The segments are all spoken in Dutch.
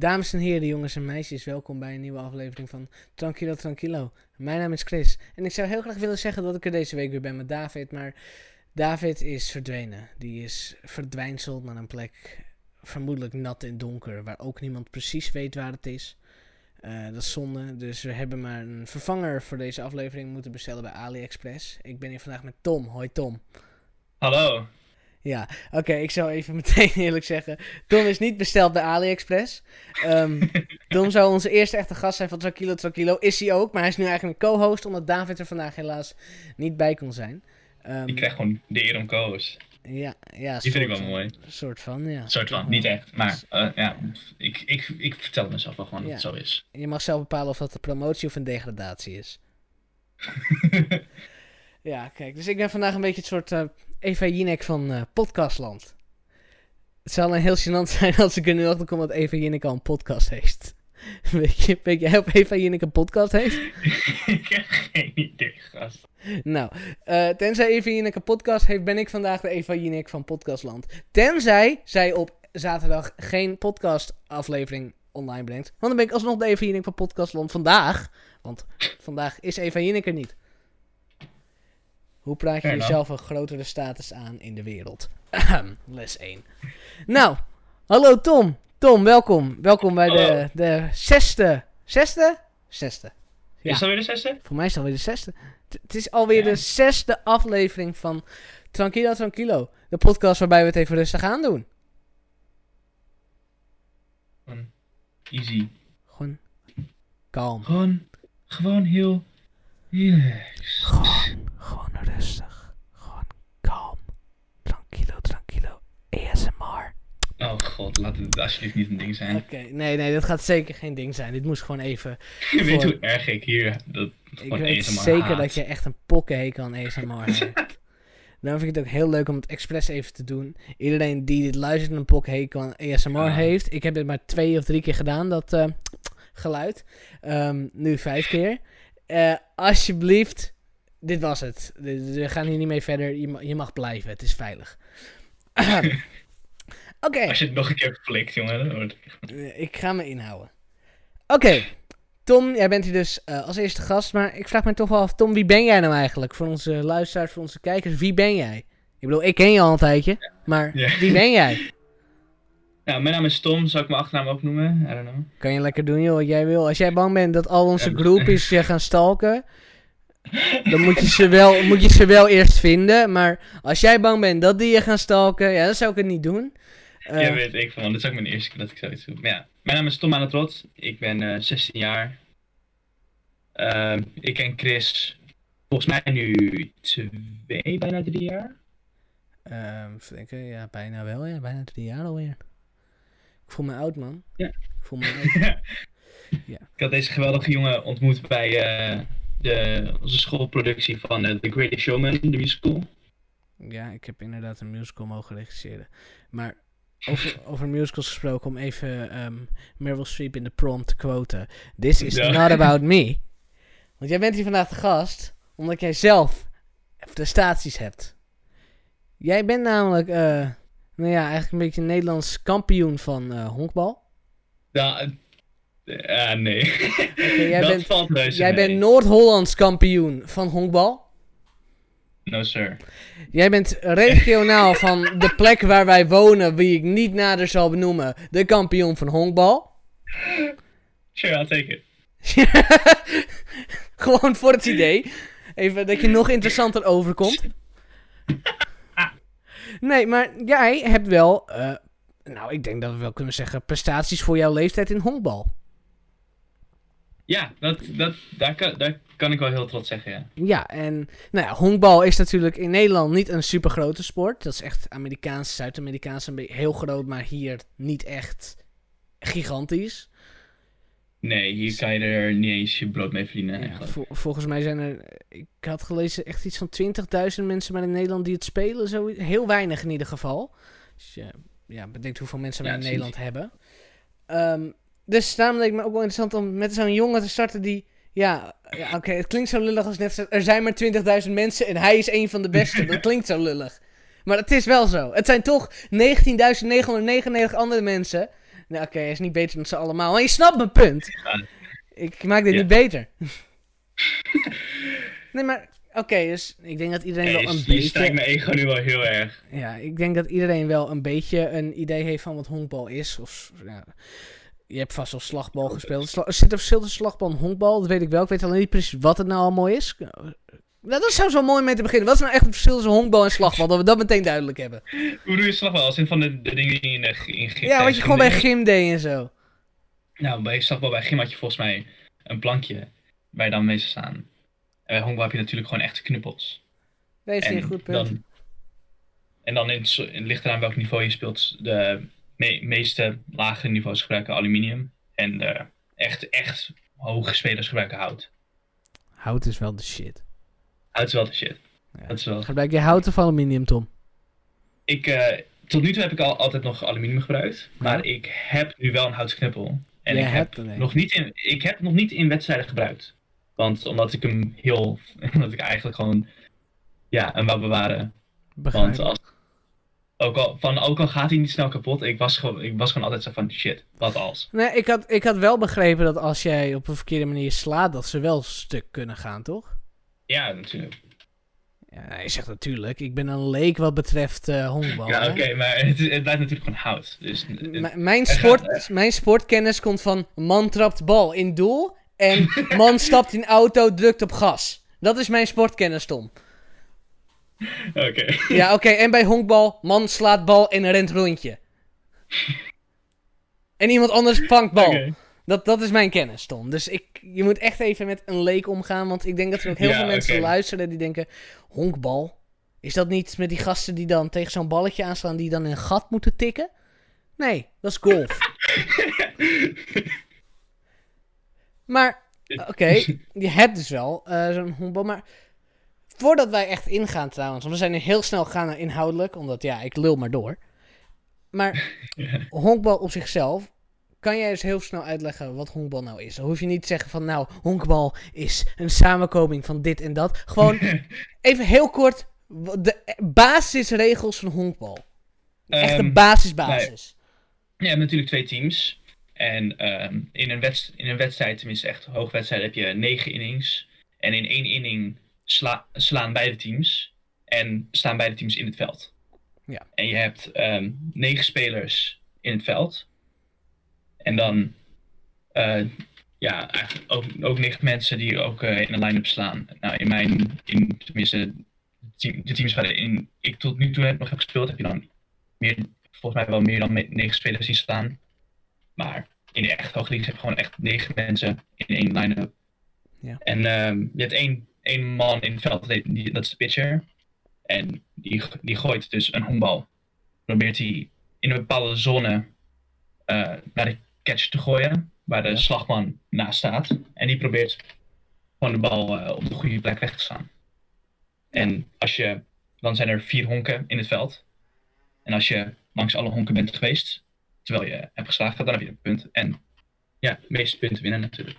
Dames en heren, jongens en meisjes, welkom bij een nieuwe aflevering van Tranquilo Tranquilo. Mijn naam is Chris en ik zou heel graag willen zeggen dat ik er deze week weer ben met David, maar David is verdwenen. Die is verdwijnseld naar een plek, vermoedelijk nat en donker, waar ook niemand precies weet waar het is. Uh, dat is zonde, dus we hebben maar een vervanger voor deze aflevering moeten bestellen bij AliExpress. Ik ben hier vandaag met Tom. Hoi Tom. Hallo. Ja, oké, ik zou even meteen eerlijk zeggen. Tom is niet besteld bij AliExpress. Um, Tom zou onze eerste echte gast zijn van Tranquilo Tranquilo. Is hij ook, maar hij is nu eigenlijk een co-host, omdat David er vandaag helaas niet bij kon zijn. Um, ik krijg gewoon de eer om co-host. Ja, ja. Die vind ik wel mooi. Een soort van, ja. soort van, niet echt. Maar uh, ja, ik, ik, ik vertel mezelf wel gewoon ja. dat het zo is. Je mag zelf bepalen of dat een promotie of een degradatie is. ja, kijk, dus ik ben vandaag een beetje het soort uh, Eva Jinek van uh, Podcastland. Het zal een heel gênant zijn als ik er nu achter kom dat Eva Jinek al een podcast heeft. Weet je, weet je of Eva Jinek een podcast heeft? ik heb geen idee, gast. Nou, uh, tenzij Eva Jinek een podcast heeft, ben ik vandaag de Eva Jinek van Podcastland. Tenzij zij op zaterdag geen podcastaflevering online brengt. Want dan ben ik alsnog de Eva Jinek van Podcastland vandaag. Want vandaag is Eva Jinek er niet. Hoe praat je jezelf een grotere status aan in de wereld? Les 1. Nou, hallo Tom. Tom, welkom. Welkom bij de, de zesde. Zesde? Zesde. Ja. Is het alweer de zesde? Voor mij is het alweer de zesde. Het is alweer de zesde aflevering van Tranquilo Tranquilo. De podcast waarbij we het even rustig aan doen. Easy. Gewoon kalm. Gewoon, gewoon heel relaxed. Gewoon, gewoon rustig. Gewoon kalm. Tranquilo, tranquilo. ASMR. Oh god, laat het alsjeblieft niet een ding zijn. Oké, nee, nee, dat gaat zeker geen ding zijn. Dit moest gewoon even... Je weet hoe erg ik hier dat Ik weet ASMR zeker haat. dat je echt een pokkenhekel aan ASMR hebt. Daarom vind ik het ook heel leuk om het expres even te doen. Iedereen die dit luistert en een pokkenhekel aan ASMR ja. heeft. Ik heb dit maar twee of drie keer gedaan, dat uh, geluid. Um, nu vijf keer. Uh, alsjeblieft, dit was het. We gaan hier niet mee verder. Je, je mag blijven, het is veilig. Oké. Okay. Als je het nog een keer flikt, jongen. Ik ga me inhouden. Oké. Okay. Tom, jij bent hier dus uh, als eerste gast. Maar ik vraag me toch wel af, Tom, wie ben jij nou eigenlijk? Voor onze luisteraars, voor onze kijkers, wie ben jij? Ik bedoel, ik ken je al een tijdje. Ja. Maar ja. wie ben jij? Nou, mijn naam is Tom. Zou ik mijn achternaam ook noemen? I don't know. Kan je lekker doen, joh, wat jij wil. Als jij bang bent dat al onze groepjes je gaan stalken... Dan moet je, ze wel, moet je ze wel eerst vinden. Maar als jij bang bent dat die je gaan stalken, ja, dan zou ik het niet doen. Uh, ja, weet ik van. Dit is ook mijn eerste keer dat ik zoiets doe. Maar ja, mijn naam is Tom aan het Rot. Ik ben uh, 16 jaar. Uh, ik ken Chris volgens mij nu twee, bijna drie jaar. Um, denken, ja, bijna wel, ja, bijna drie jaar alweer. Ik voel me oud, man. Ja. Ik voel me oud. ja. Ik had deze geweldige jongen ontmoet bij uh, de, onze schoolproductie van uh, The Greatest Showman, de musical. Ja, ik heb inderdaad een musical mogen regisseren. Maar over, over musicals gesproken, om even um, Meryl Streep in de prom te quoten. This is ja. not about me. Want jij bent hier vandaag de gast, omdat jij zelf prestaties hebt. Jij bent namelijk, uh, nou ja, eigenlijk een beetje een Nederlands kampioen van uh, honkbal. Ja, uh, nee. Okay, jij dat bent, valt reuze Jij mee. bent Noord-Hollands kampioen van honkbal. No sir. Jij bent regionaal van de plek waar wij wonen, wie ik niet nader zal benoemen, de kampioen van honkbal. Sure, I'll take it. Gewoon voor het idee. Even dat je nog interessanter overkomt. Nee, maar jij hebt wel, uh, nou ik denk dat we wel kunnen zeggen, prestaties voor jouw leeftijd in honkbal. Ja, dat, dat, daar, kan, daar kan ik wel heel trots zeggen, ja. Ja, en nou ja, honkbal is natuurlijk in Nederland niet een super grote sport. Dat is echt Amerikaans, Zuid-Amerikaans, een beetje heel groot, maar hier niet echt gigantisch. Nee, hier kan je er niet eens je brood mee verdienen. Ja, vol, volgens mij zijn er, ik had gelezen, echt iets van 20.000 mensen maar in Nederland die het spelen. Zo, heel weinig in ieder geval. Dus je ja, bedenkt hoeveel mensen wij ja, in Nederland hebben. Um, dus daarom leek me ook wel interessant om met zo'n jongen te starten die... Ja, ja oké, okay, het klinkt zo lullig als net... Er zijn maar 20.000 mensen en hij is een van de beste. Dat klinkt zo lullig. Maar het is wel zo. Het zijn toch 19.999 andere mensen Nou, oké, hij is niet beter dan ze allemaal. Maar je snapt mijn punt. Ja. Ik maak dit Ja. niet beter. nee, maar... Oké, dus ik denk dat iedereen wel een je, je stijgt beetje... mijn ego nu wel heel erg. Ja, ik denk dat iedereen wel een beetje een idee heeft van wat honkbal is. Of, ja, je hebt vast wel slagbal gespeeld. Sla- er zit een verschil tussen slagbal en honkbal, dat weet ik wel. Ik weet alleen niet precies wat het nou allemaal is. Nou, dat zou zo mooi mee te beginnen. Wat is nou echt het verschil tussen honkbal en slagbal? Dat we dat meteen duidelijk hebben. Hoe doe je slagbal? Als in van de, de dingen die je in gym- Ja, wat je gewoon bij gym deed en zo. Nou, bij slagbal bij gym had je volgens mij een plankje waar je dan mee zou staan. En bij honkbal heb je natuurlijk gewoon echte knuppels. Is niet een goed punt. Dan, en dan in, het in het ligt eraan welk niveau je speelt. De me- meeste lagere niveaus gebruiken aluminium. En de echt, echt hoge spelers gebruiken hout. Hout is wel de shit. Hout is wel de shit. Ja. Dat is wel... Gebruik je hout of aluminium, Tom? Ik, eh, tot nu toe heb ik al, altijd nog aluminium gebruikt. Maar ik heb nu wel een houten knuppel. En Jij ik heb, een. nog niet in, ik heb nog niet in wedstrijden gebruikt. Want omdat ik hem heel... omdat ik eigenlijk gewoon... Ja, hem wou bewaren. Begrijp. Want als, ook, al, van, ook al gaat hij niet snel kapot, ik was, gewoon, ik was gewoon altijd zo van shit, wat als. Nee, ik had, ik had wel begrepen dat als jij op een verkeerde manier slaat, dat ze wel stuk kunnen gaan, toch? Ja, natuurlijk. Ja, je zegt natuurlijk, ik ben een leek wat betreft eh honkbal. ja, oké, maar het, is- het blijft natuurlijk gewoon hout. Dus, mijn, gaat- sport, mijn sportkennis komt van man trapt bal in doel en man stapt in auto, drukt op gas. Dat is mijn sportkennis, Tom. Oké. Ja, oké, en bij honkbal, man slaat bal en rent rondje. En iemand anders vangt bal. Dat, dat is mijn kennis, Tom. Dus ik, je moet echt even met een leek omgaan. Want ik denk dat er ook heel Ja, veel mensen luisteren die denken... Honkbal? Is dat niet met die gasten die dan tegen zo'n balletje aanslaan... die dan in een gat moeten tikken? Nee, dat is golf. maar, oké, je hebt dus wel eh, zo'n honkbal. Maar voordat wij echt ingaan trouwens... want we zijn heel snel gegaan naar inhoudelijk... omdat ja, ik lul maar door. Maar Ja. honkbal op zichzelf... Kan jij eens heel snel uitleggen wat honkbal nou is? Dan hoef je niet te zeggen van nou, honkbal is een samenkoming van dit en dat. Gewoon even heel kort de basisregels van honkbal. Echt de Ehm, basisbasis. Je hebt natuurlijk twee teams. En ehm, in, een in een wedstrijd, tenminste echt hoogwedstrijd, heb je negen innings. En in één inning sla- slaan beide teams. En staan beide teams in het veld. Ja. En je hebt ehm, negen spelers in het veld. En dan, eh, ja, eigenlijk ook, ook negen mensen die ook eh, in een line-up slaan. Nou, in mijn, in, tenminste, de team- de teams waarin ik tot nu toe heb, nog heb gespeeld, heb je dan meer, volgens mij wel meer dan negen spelers zien staan. Maar in de echt hoge leagues heb je gewoon echt negen mensen in één line-up. Ja. En ehm, je hebt één, één man in het veld, dat, heet- die, dat is de pitcher. En die, die gooit dus een honkbal. Probeert hij in een bepaalde zone eh, naar de catcher te gooien, waar de slagman naast staat. En die probeert gewoon de bal eh, op de goede plek weg te slaan. En als je, dan zijn er vier honken in het veld. En als je langs alle honken bent geweest, terwijl je hebt geslagen, dan heb je een punt. En ja, de meeste punten winnen natuurlijk.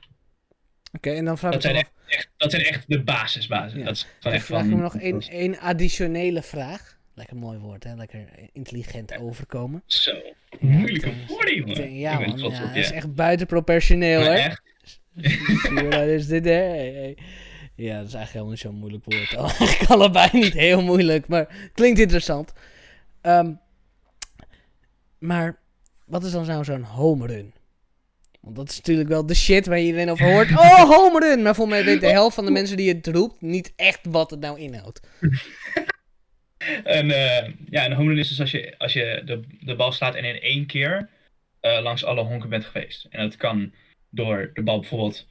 Oké, en dan vraag Dat ik zijn echt, echt- dat zijn echt de basisbasis. Ja. Dat is dan gewoon echt vraag ik me nog één, één additionele vraag. Lekker mooi woord, hè? Lekker intelligent overkomen. Zo, moeilijke woorden, jongen. Ja, ben man, ja, op dat is echt buitenproportioneel, hoor. echt, dat is dit, hè? Hey, hey. Ja, dat is eigenlijk helemaal niet zo'n moeilijk woord. Eigenlijk allebei niet heel moeilijk, maar klinkt interessant. Ehm, maar wat is dan nou zo'n home run? Want dat is natuurlijk wel de shit waar iedereen over hoort. Oh, home run! Maar volgens mij weet de helft van de mensen die het roept niet echt wat het nou inhoudt. een, eh, ja, een home run is dus als je, als je de, de bal slaat en in één keer eh, langs alle honken bent geweest. En dat kan door de bal bijvoorbeeld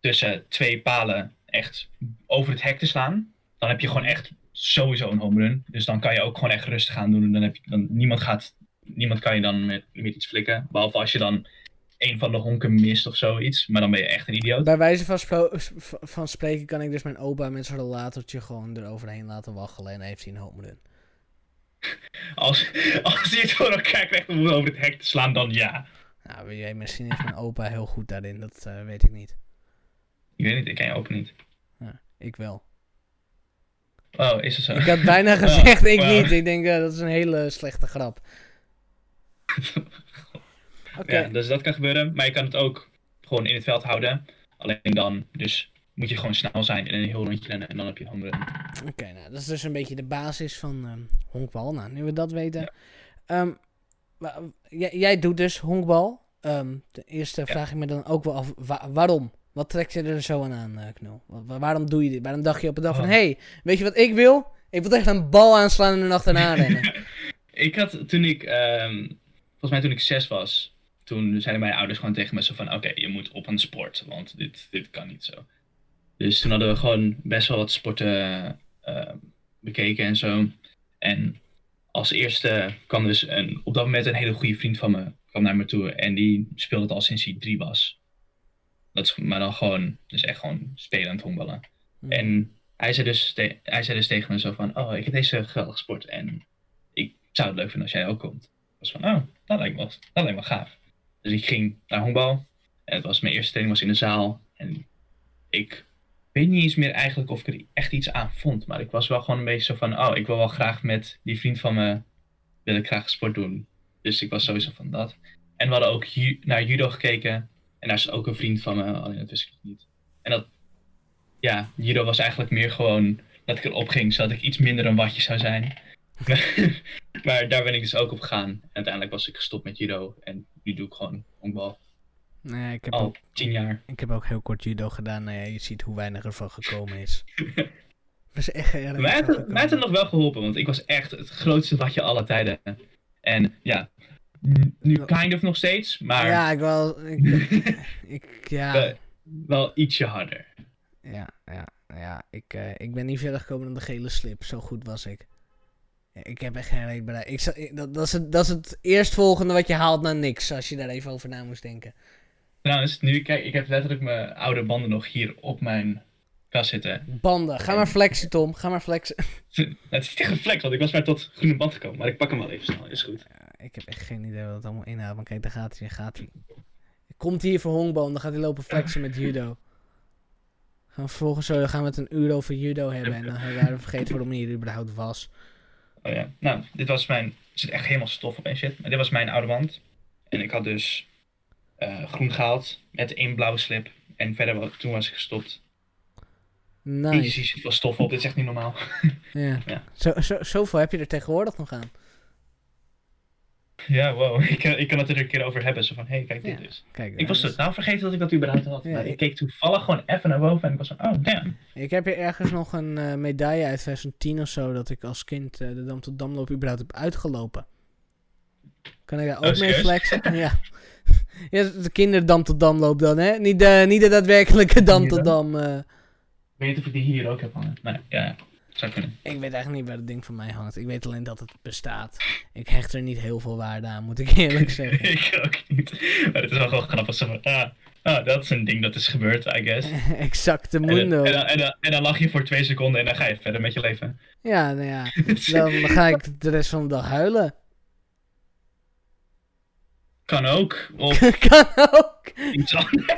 tussen twee palen echt over het hek te slaan. Dan heb je gewoon echt sowieso een home run. Dus dan kan je ook gewoon echt rustig aan doen. En dan heb je, dan, niemand, gaat, niemand kan je dan met, met iets flikken. Behalve als je dan een van de honken mist of zoiets. Maar dan ben je echt een idioot. Bij wijze van, van spreken kan ik dus mijn opa met zijn rollatortje gewoon eroverheen laten waggelen en heeft hij een home run. Als, als hij het voor elkaar krijgt om over het hek te slaan, dan ja. Nou, weet misschien is mijn opa heel goed daarin, dat eh, weet ik niet. Ik weet niet, ik ken je ook niet. Ja, ik wel. Oh, is het zo? Ik had bijna gezegd, ik wow. niet. Ik denk, eh, dat is een hele slechte grap. Ja, dus dat kan gebeuren. Maar je kan het ook gewoon in het veld houden. Alleen dan, dus moet je gewoon snel zijn en een heel rondje rennen en dan heb je home. Oké, nou, dat is dus een beetje de basis van ehm, honkbal. Nou, nu we dat weten. Ehm, jij, jij doet dus honkbal. Ehm ten eerste Ja. vraag ik me dan ook wel af, wa- waarom? Wat trekt je er zo aan aan, eh, Knul? Wa- wa- waarom doe je dit? Waarom dacht je op een dag van, Oh. hey, weet je wat ik wil? Ik wil echt een bal aanslaan en er achterna rennen. ik had toen ik, volgens mij toen ik zes was, toen zeiden mijn ouders gewoon tegen me zo van, oké, je moet op een sport, want dit, dit kan niet zo. Dus toen hadden we gewoon best wel wat sporten eh, bekeken en zo. En als eerste kwam dus een, op dat moment een hele goede vriend van me kwam naar me toe en die speelde het al sinds hij drie was. Dat is maar dan gewoon, dus echt gewoon spelend honkballen. Hm. En hij zei, dus hij zei dus tegen me zo van, oh, ik heb deze geweldige sport en ik zou het leuk vinden als jij ook komt. Ik was van, oh, dat lijkt me, wel- dat lijkt me gaaf. Dus ik ging naar honkbal en het was mijn eerste training was in de zaal en ik weet niet eens meer eigenlijk of ik er echt iets aan vond, maar ik was wel gewoon een beetje zo van, oh, ik wil wel graag met die vriend van me, wil ik graag sport doen. Dus ik was sowieso van dat. En we hadden ook naar judo gekeken en daar is ook een vriend van me, alleen dat wist ik niet. En dat ja, judo was eigenlijk meer gewoon dat ik erop ging, zodat ik iets minder een watje zou zijn. maar daar ben ik dus ook op gegaan. En uiteindelijk was ik gestopt met judo en nu doe ik gewoon honkbal. Nee, ik heb, Al ook, tien jaar. ik heb ook heel kort judo gedaan. Nou ja, je ziet hoe weinig ervan gekomen is. Is echt erg Mij heeft, het, mij heeft het nog wel geholpen, want ik was echt het grootste watje aller tijden. En ja, nu kind of nog steeds, maar Ja, ik wel... Ik, ik, ja... wel, wel ietsje harder. Ja, ja, ja. Ik, eh, ik ben niet verder gekomen dan de gele slip. Zo goed was ik. Ik heb echt geen reet bereikt. Ik, dat, dat, is het, dat is het eerstvolgende wat je haalt naar niks. Als je daar even over na moest denken. Trouwens, nu kijk, ik heb letterlijk mijn oude banden nog hier op mijn kast zitten. Banden. Ga maar flexen, Tom. Ga maar flexen. Het is niet flex, want ik was maar tot groene band gekomen. Maar ik pak hem wel even snel, is goed. Ja, ik heb echt geen idee wat het allemaal inhoudt. Maar kijk, daar gaat hij. Gaat hij. Komt hier voor honkbal. Dan gaat hij lopen flexen met judo. Gaan we vervolgens zo, dan gaan we het een uur over judo hebben. En dan hebben we vergeten waarom hij hier überhaupt was. Oh ja, nou, dit was mijn... Er zit echt helemaal stof op en shit. Maar dit was mijn oude band. En ik had dus eh, groen gehaald met één blauwe slip. En verder, toen was ik gestopt. Nice. Jezus, hier zit veel stof op. Dit is echt niet normaal. Ja. Ja. Zo, zo, zoveel heb je er tegenwoordig nog aan. Ja, wow. Ik, kan- ik kan het er een keer over hebben. Zo van, hé, hey, kijk dit Ja. Kijk, Ik was totaal vergeten dat ik dat überhaupt had. Ja, ik- ik keek toevallig gewoon even naar boven en ik was van, oh, damn. Ik heb hier ergens nog een eh, medaille uit 2010 of zo, dat ik als kind eh, de Dam tot Damloop überhaupt heb uitgelopen. Kan ik daar ook Oh, mee flexen? ja. ja, de kinderdam tot Damloop dan, hè? Niet de, niet de daadwerkelijke Dam tot? Dam. Ik weet niet of ik die hier ook heb hangen. Nee, ja, ja. Zou kunnen. ik weet eigenlijk niet waar het ding van mij hangt. Ik weet alleen dat het bestaat. Ik hecht er niet heel veel waarde aan, moet ik eerlijk zeggen. ik ook niet. Maar het is wel gewoon grappig. Zo van, ah, ah, dat is een ding dat is gebeurd, I guess. exacte En dan, mundo. en, dan, en, dan, en dan lach je voor twee seconden en dan ga je verder met je leven. Ja, nou ja. Dan ga ik de rest van de dag huilen. Kan ook. Of kan ook.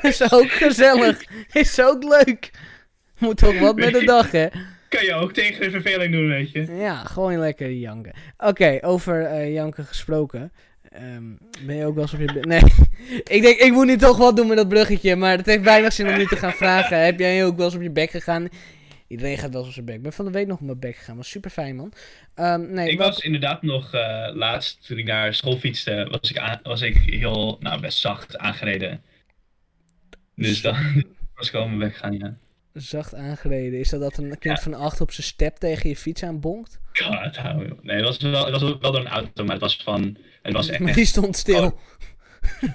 Is ook gezellig. Is ook leuk. Moet toch wat met de dag, hè? Kan je ook tegen de verveling doen, weet je. Ja, gewoon lekker janken. Oké, over eh, janken gesproken. Ehm, ben je ook wel eens op je... Nee, ik denk, ik moet nu toch wat doen met dat bruggetje. Maar het heeft weinig zin om nu te gaan vragen. Heb jij ook wel eens op je bek gegaan? Iedereen gaat wel eens op zijn bek. Ik ben van de week nog op mijn bek gegaan. Was super fijn, man. Ehm, nee, Ik wat- was inderdaad nog eh, laatst, toen ik naar school fietste, was ik, aan, was ik heel, nou best zacht aangereden. Dus dan was ik al mijn weg gaan, ja. Zacht aangereden. Is dat dat een kind van acht op zijn step tegen je fiets aanbonkt? God, hou. Nee, het was wel, het was wel door een auto, maar het was van, het was echt... Maar die stond stil. Oh.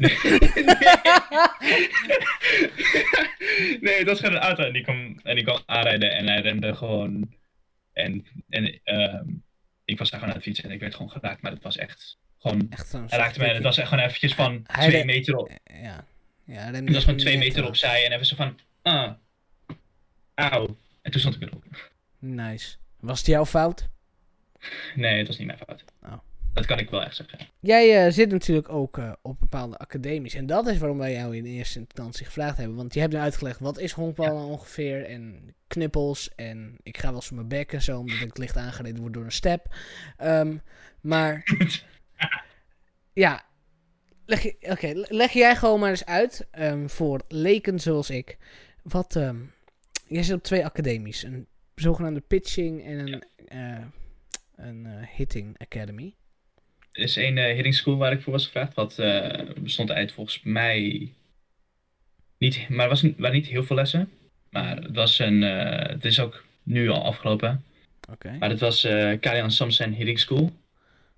nee, het was gewoon een auto en die kwam, en die kwam aanrijden en hij rende gewoon. En, en ehm, ik was daar gewoon aan het fietsen en ik werd gewoon geraakt, maar het was echt gewoon. Echt zo'n Hij raakte en het was echt gewoon eventjes van Hij twee meter op. Ja. ja Het was gewoon twee meter af. opzij en even zo van, ah, auw. En toen stond ik erop. Nice. Was het jouw fout? Nee, het was niet mijn fout. Oh. Dat kan ik wel echt zeggen. Jij eh, zit natuurlijk ook eh, op bepaalde academies. En dat is waarom wij jou in eerste instantie gevraagd hebben. Want je hebt nu uitgelegd wat is honkbal nou ongeveer. En knippels. En ik ga wel eens op mijn bek en zo. Omdat ik licht aangereden word door een step. Ehm, maar ja, leg, je- oké, leg jij gewoon maar eens uit, ehm, voor leken zoals ik, wat, ehm, jij zit op twee academies, een zogenaamde pitching en een, eh, een eh, hitting academy. Er is één eh, hitting school waar ik voor was gevraagd. Wat bestond uit volgens mij niet, maar er was, waren niet heel veel lessen. Maar het was een, het is ook nu al afgelopen. Oké, Maar het was eh Kalian Samsen Hitting School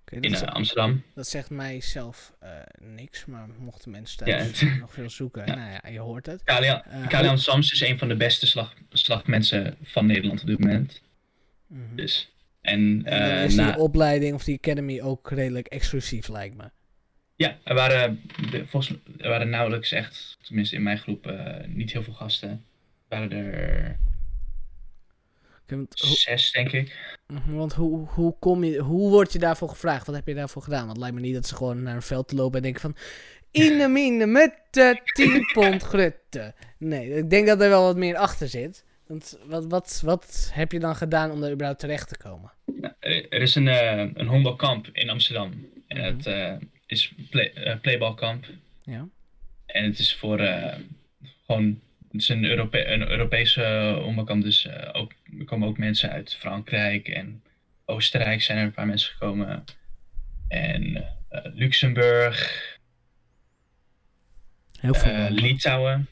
in eh, zegt- Amsterdam. dat zegt mij zelf eh, niks, maar mochten mensen thuis nog veel zoeken, Ja. nou ja, je hoort het. Kalian, Kalian Sams is een van de beste slag, slagmensen van Nederland op dit moment. Mhm. Dus, en En dan eh, is die na, opleiding of die academy ook redelijk exclusief, lijkt me. ja, er waren, volgens, er waren nauwelijks echt, tenminste in mijn groep, niet heel veel gasten. Er waren er want zes, denk ik. Mhm, Want hoe, hoe, kom je, hoe word je daarvoor gevraagd? Wat heb je daarvoor gedaan? Want het lijkt me niet dat ze gewoon naar een veld te lopen en denken van... Ine mine mutte, 10 pond grutte. Nee, ik denk dat er wel wat meer achter zit. Want wat, wat, wat heb je dan gedaan om daar überhaupt terecht te komen? Ja, er, is een, eh een honkbalkamp in Amsterdam. En Mhm. het eh, is play, eh, playbalkamp. Ja. En het is voor gewoon, het is een, Europe een Europese honkbalkamp. Dus eh, ook, er komen ook mensen uit Frankrijk en Oostenrijk zijn er een paar mensen gekomen. En eh, Luxemburg, Heel veel. eh. Litouwen.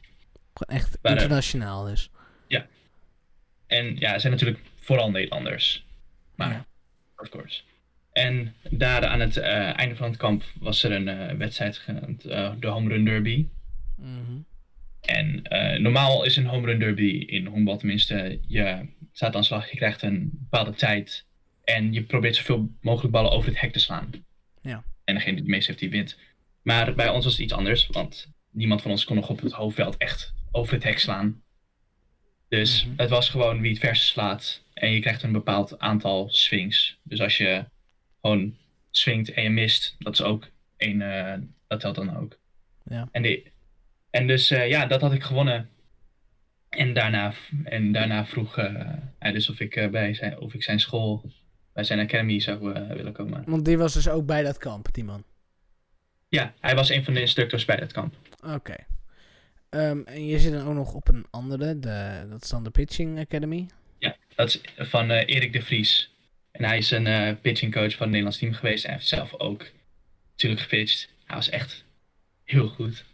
Echt eh, internationaal dus. En ja, het zijn natuurlijk vooral Nederlanders. Maar, Ja. of course. En daar aan het eh, einde van het kamp was er een eh, wedstrijd genaamd eh, de Home Run Derby. Mhm. En eh, normaal is een home run derby in honkbal tenminste, je staat aan slag, je krijgt een bepaalde tijd en je probeert zoveel mogelijk ballen over het hek te slaan. Ja. En degene die het meest heeft, die wint. Maar bij ons was het iets anders, want niemand van ons kon nog op het hoofdveld echt over het hek slaan. Dus Mhm. het was gewoon wie het verste slaat en je krijgt een bepaald aantal swings. Dus als je gewoon swingt en je mist, dat is ook één, eh, dat telt dan ook. Ja. En, die, en dus eh, ja, dat had ik gewonnen. En daarna, en daarna vroeg eh, hij dus of ik, eh, bij zijn, of ik zijn school, bij zijn academy zou willen komen. Want die was dus ook bij dat kamp, die man. Ja, hij was een van de instructors bij dat kamp. Oké. Ehm, en je zit dan ook nog op een andere, de, dat is dan de Pitching Academy. Dat is van Erik de Vries. En hij is een eh pitching coach van het Nederlands team geweest. En hij heeft zelf ook natuurlijk gepitcht. Hij was echt heel goed.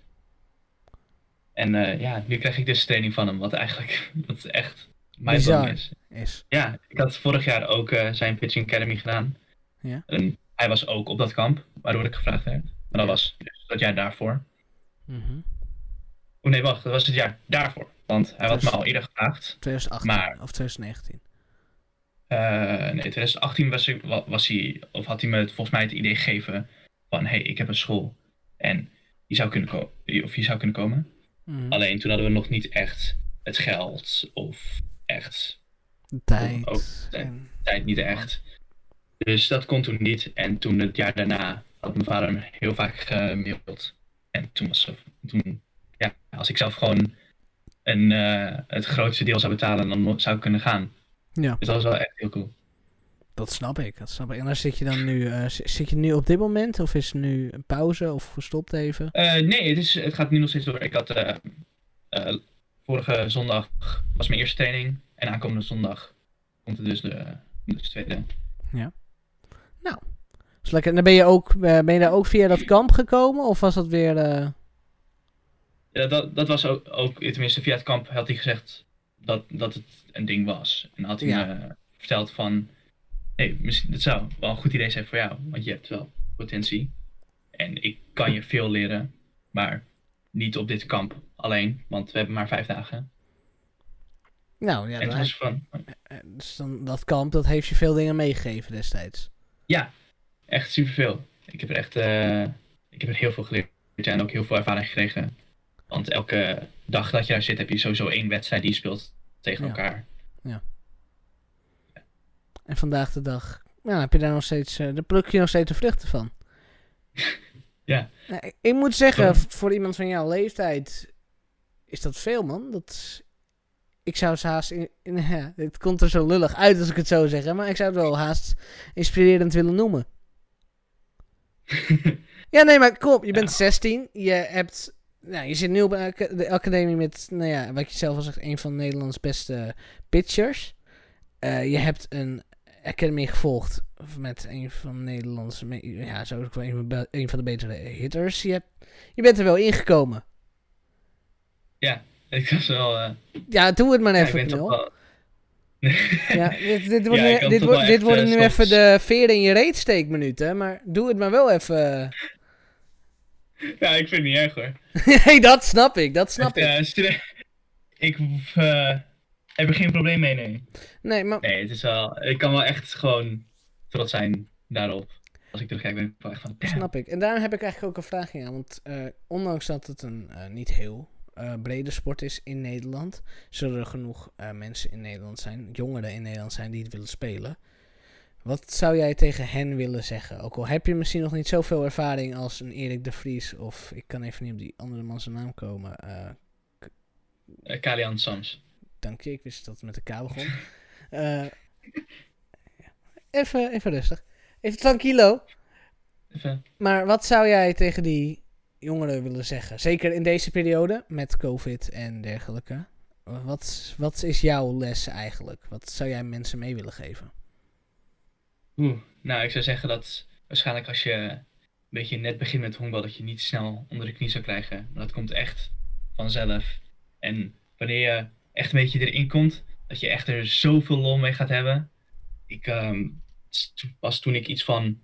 En eh, ja, nu krijg ik dus training van hem. Wat eigenlijk wat echt mijn Bizar. is. Is. Ja, ik had vorig jaar ook eh, zijn Pitching Academy gedaan. Ja. En hij was ook op dat kamp, waardoor ik gevraagd werd. Maar dat was dus dat jaar daarvoor. Mhm. Oh nee, wacht, dat was het jaar daarvoor. Want hij had me al eerder gevraagd. 2018 Maar- of 2019. Eh, nee, 2018 was, ik, wa- was hij, of had hij me het, volgens mij het idee gegeven van, hé, hey, ik heb een school en je zou kunnen, of je zou kunnen komen. Mhm. Alleen toen hadden we nog niet echt het geld of echt tijd. ook tijd. en- tijd niet echt. Dus dat kon toen niet. En toen het jaar daarna had mijn vader me heel vaak gemaild. En toen was toen, ja, als ik zelf gewoon een, eh, het grootste deel zou betalen, dan zou ik kunnen gaan. ja, Dus dat was wel echt heel cool. Dat snap ik. Dat snap ik. En daar zit je dan nu, eh, zit je nu op dit moment? Of is het nu een pauze of gestopt even? Eh, nee, het, is, het gaat nu nog steeds door. Ik had eh, vorige zondag was mijn eerste training. En aankomende zondag komt het dus de, dus de tweede. Dus lekker. En dan ben je, ook, ben je daar ook via dat kamp gekomen? Of was dat weer... Ja, dat, dat was ook, ook, tenminste via het kamp had hij gezegd dat, dat het een ding was. En had hij Ja. me verteld van, hey, misschien, dat zou wel een goed idee zijn voor jou, want je hebt wel potentie. En ik kan je veel leren, maar niet op dit kamp alleen, want we hebben maar vijf dagen. Nou ja, en dan, van, eh, dus dan, dat kamp, dat heeft je veel dingen meegegeven destijds. ja, echt superveel. Ik heb er echt, eh, ik heb er heel veel geleerd en ook heel veel ervaring gekregen. Want elke dag dat je daar zit, heb je sowieso één wedstrijd die je speelt tegen Ja. elkaar. En vandaag de dag, nou, heb je daar nog steeds, eh daar pluk je nog steeds de vruchten van. Ja. Nou, ik, ik moet zeggen, Ja. voor iemand van jouw leeftijd is dat veel, man. Dat ik zou het haast, in, in- ja, het komt er zo lullig uit als ik het zo zeg, hè, maar ik zou het wel haast inspirerend willen noemen. Ja, nee, maar kom op. Je bent 16. Je hebt... Nou, je zit nu op de academie met, nou ja, wat je zelf al zegt, een van Nederlands beste pitchers. Uh, je hebt een academy gevolgd met een van Nederlandse, ja, zo ook wel een, een, van de betere hitters. Je, hebt, je bent er wel ingekomen. Ja, ik was wel... Uh... Ja, doe het maar even, ja, wel... ja, dit, dit, wordt ja, nu, dit, wordt, dit worden uh, nu even de veren in je reetsteekminuten, maar doe het maar wel even. Ja, ik vind het niet erg hoor. nee, dat snap ik, dat snap het, ik. Uh, ik heb er geen probleem mee, nee. Nee, maar... Nee, het is wel... Ik kan wel echt gewoon trots zijn daarop. Als ik terugkijk, ben ik wel echt van... Snap ik. En daarom heb ik eigenlijk ook een vraagje aan. Want uh, ondanks dat het een uh, niet heel uh, brede sport is in Nederland... zullen er genoeg mensen in Nederland zijn, jongeren in Nederland zijn die het willen spelen. Wat zou jij tegen hen willen zeggen? Ook al heb je misschien nog niet zoveel ervaring als een Erik de Vries... of ik kan even niet op die andere man zijn naam komen... Kalian Sams. Dank je, ik wist dat het met de K begon. Uh, even, even rustig. Even tranquilo. Even. Maar wat zou jij tegen die jongeren willen zeggen? Zeker in deze periode met COVID en dergelijke. Wat, wat is jouw les eigenlijk? Wat zou jij mensen mee willen geven? Oeh, nou, ik zou zeggen dat waarschijnlijk als je een beetje net begint met honkbal, dat je niet snel onder de knie zou krijgen. Maar dat komt echt vanzelf. En wanneer je echt een beetje erin komt, dat je echt er zoveel lol mee gaat hebben. Ik um, was toen ik iets van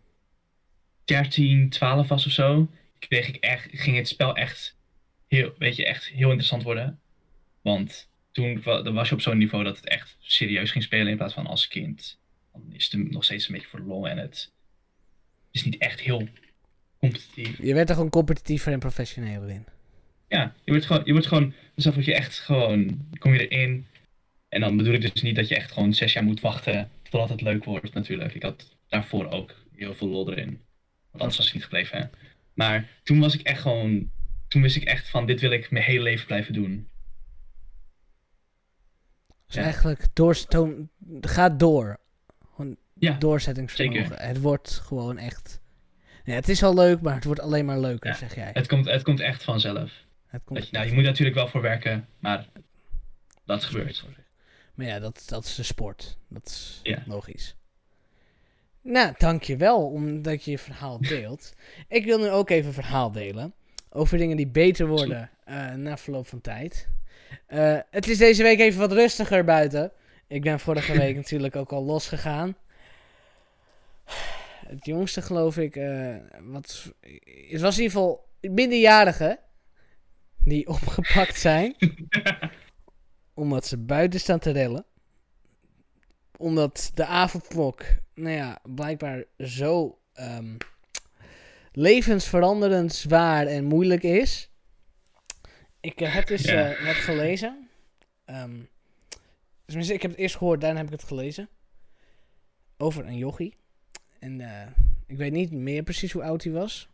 13, 12 was of zo, kreeg ik echt, ging het spel echt heel, weet je, echt heel interessant worden. Want toen was je op zo'n niveau dat het echt serieus ging spelen in plaats van als kind. Dan is het nog steeds een beetje voor lol en het is niet echt heel competitief. Je werd er gewoon competitiever en professioneler in. Ja, je wordt gewoon, je wordt gewoon, dus word je echt gewoon, kom je erin. En dan bedoel ik dus niet dat je echt gewoon zes jaar moet wachten totdat het leuk wordt natuurlijk. Ik had daarvoor ook heel veel lol erin. Want anders was het niet gebleven. Hè? Maar toen was ik echt gewoon, toen wist ik echt van dit wil ik mijn hele leven blijven doen. Dus ja. eigenlijk doorstoom, gaat door. Gewoon ja, doorzettingsvermogen. Zeker. Het wordt gewoon echt. Het is al leuk, maar het wordt alleen maar leuker, zeg jij. Het komt, het komt echt vanzelf. Het komt je, nou, je moet natuurlijk wel voor werken, maar dat gebeurt. Maar ja, dat, dat is de sport. Dat is logisch. Nou, dankjewel omdat je je verhaal deelt. ik wil nu ook even een verhaal delen. Over dingen die beter worden uh, na verloop van tijd. Uh, het is deze week even wat rustiger buiten. Ik ben vorige week natuurlijk ook al losgegaan. Het jongste geloof ik, uh, wat, het was in ieder geval minderjarigen die opgepakt zijn. omdat ze buiten staan te rellen. Omdat de avondklok, nou ja, blijkbaar zo um, levensveranderend zwaar en moeilijk is. Ik uh, heb dus ja. uh, wat gelezen. Um, tenminste, ik heb het eerst gehoord, daarna heb ik het gelezen. Over een jochie. En uh, ik weet niet meer precies hoe oud hij was.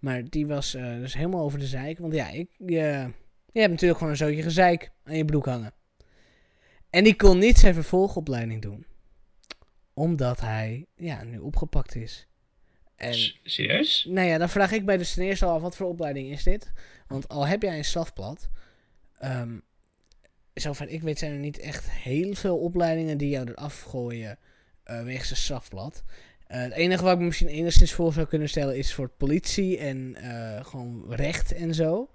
Maar die was uh, dus helemaal over de zeik. Want ja, ik, je, je hebt natuurlijk gewoon een zootje gezeik aan je broek hangen. En die kon niet zijn vervolgopleiding doen. Omdat hij ja, nu opgepakt is. En, Serieus? Nou ja, dan vraag ik bij de ten eerste al, wat voor opleiding is dit? Want al heb jij een strafblad... Um, zover ik weet zijn er niet echt heel veel opleidingen die jou eraf gooien uh, wegens een strafblad. Uh, het enige wat ik me misschien enigszins voor zou kunnen stellen is voor politie en uh, gewoon recht en zo.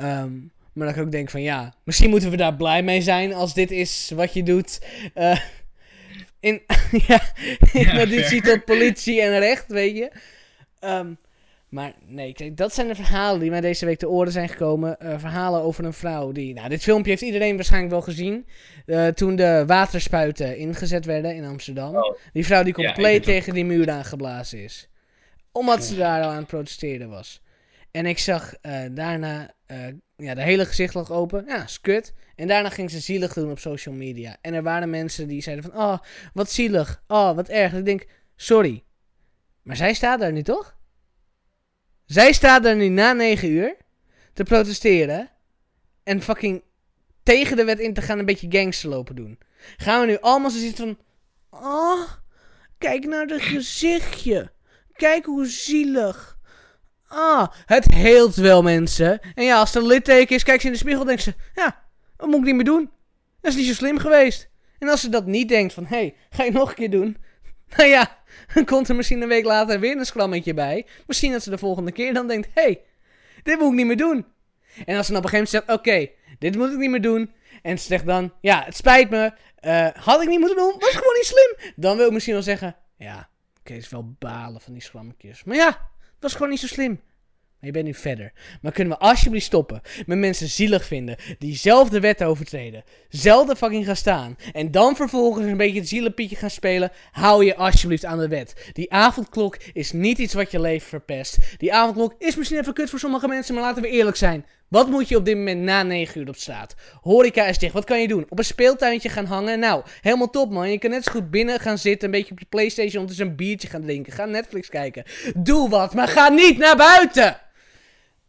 Um, maar dat ik ook denk van ja, misschien moeten we daar blij mee zijn als dit is wat je doet. Uh, in, ja, in additie tot politie en recht, weet je. Um, maar nee, kijk, dat zijn de verhalen die mij deze week te oren zijn gekomen. Uh, verhalen over een vrouw die... Nou, dit filmpje heeft iedereen waarschijnlijk wel gezien. Uh, toen de waterspuiten ingezet werden in Amsterdam. Oh. Die vrouw die compleet tegen die muur aangeblazen is. Omdat ze daar al aan het protesteren was. En ik zag uh, daarna ja, de hele gezicht lag open. Ja, is kut. En daarna ging ze zielig doen op social media. En er waren mensen die zeiden van... Oh, wat zielig. Oh, wat erg. ik denk, sorry. Maar zij staat daar nu toch? Zij staat daar nu na 9 uur te protesteren. En fucking tegen de wet in te gaan een beetje gangster lopen doen. Gaan we nu allemaal zo zitten van... Oh, kijk naar het gezichtje. Kijk hoe zielig. Ah, het heelt wel mensen. En ja, als er een litteken is, kijkt ze in de spiegel denkt ze... Ja, dat moet ik niet meer doen. Dat is niet zo slim geweest. En als ze dat niet denkt van... Hé, hey, ga je nog een keer doen? Nou ja, dan komt er misschien een week later weer een schrammetje bij. Misschien dat ze de volgende keer dan denkt... Hé, hey, dit moet ik niet meer doen. En als ze dan op een gegeven moment zegt... Oké, dit moet ik niet meer doen. En ze zegt dan... Ja, het spijt me. Uh, had ik niet moeten doen. Was gewoon niet slim. Dan wil ik misschien wel zeggen... Ja, oké, okay, is wel balen van die schrammetjes. Maar ja, het was gewoon niet zo slim. Maar je bent nu verder. Maar kunnen we alsjeblieft stoppen met mensen zielig vinden die zelf de wet overtreden, zelf de fucking gaan staan en dan vervolgens een beetje het zielenpietje gaan spelen? Hou je alsjeblieft aan de wet. Die avondklok is niet iets wat je leven verpest. Die avondklok is misschien even kut voor sommige mensen, maar laten we eerlijk zijn. Wat moet je op dit moment na 9 uur op straat? Horeca is dicht. Wat kan je doen? Op een speeltuintje gaan hangen? Nou, helemaal top man. Je kan net zo goed binnen gaan zitten. Een beetje op je Playstation ondertussen een biertje gaan drinken. Ga Netflix kijken. Doe wat, maar ga niet naar buiten!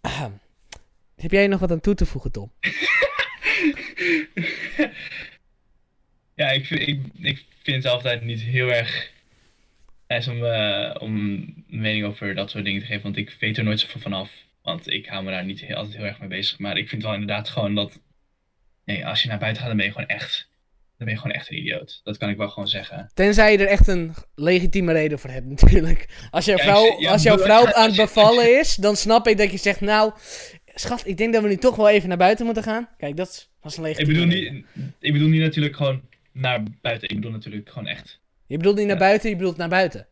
Heb jij nog wat aan toe te voegen, Tom? ja, ik vind, ik, ik vind het altijd niet heel erg om, uh, om mening over dat soort dingen te geven. Want ik weet er nooit zoveel vanaf. Want ik hou me daar niet heel, altijd heel erg mee bezig. Maar ik vind wel inderdaad gewoon dat... Nee, als je naar buiten gaat, dan ben je gewoon echt... Dan ben je gewoon echt een idioot. Dat kan ik wel gewoon zeggen. Tenzij je er echt een legitieme reden voor hebt, natuurlijk. Als jouw vrouw, als jouw vrouw aan het bevallen is, dan snap ik dat je zegt... Nou, schat, ik denk dat we nu toch wel even naar buiten moeten gaan. Kijk, dat was een legitieme ik bedoel, niet, ik bedoel niet natuurlijk gewoon naar buiten. Ik bedoel natuurlijk gewoon echt... Je bedoelt niet naar buiten, je bedoelt naar buiten.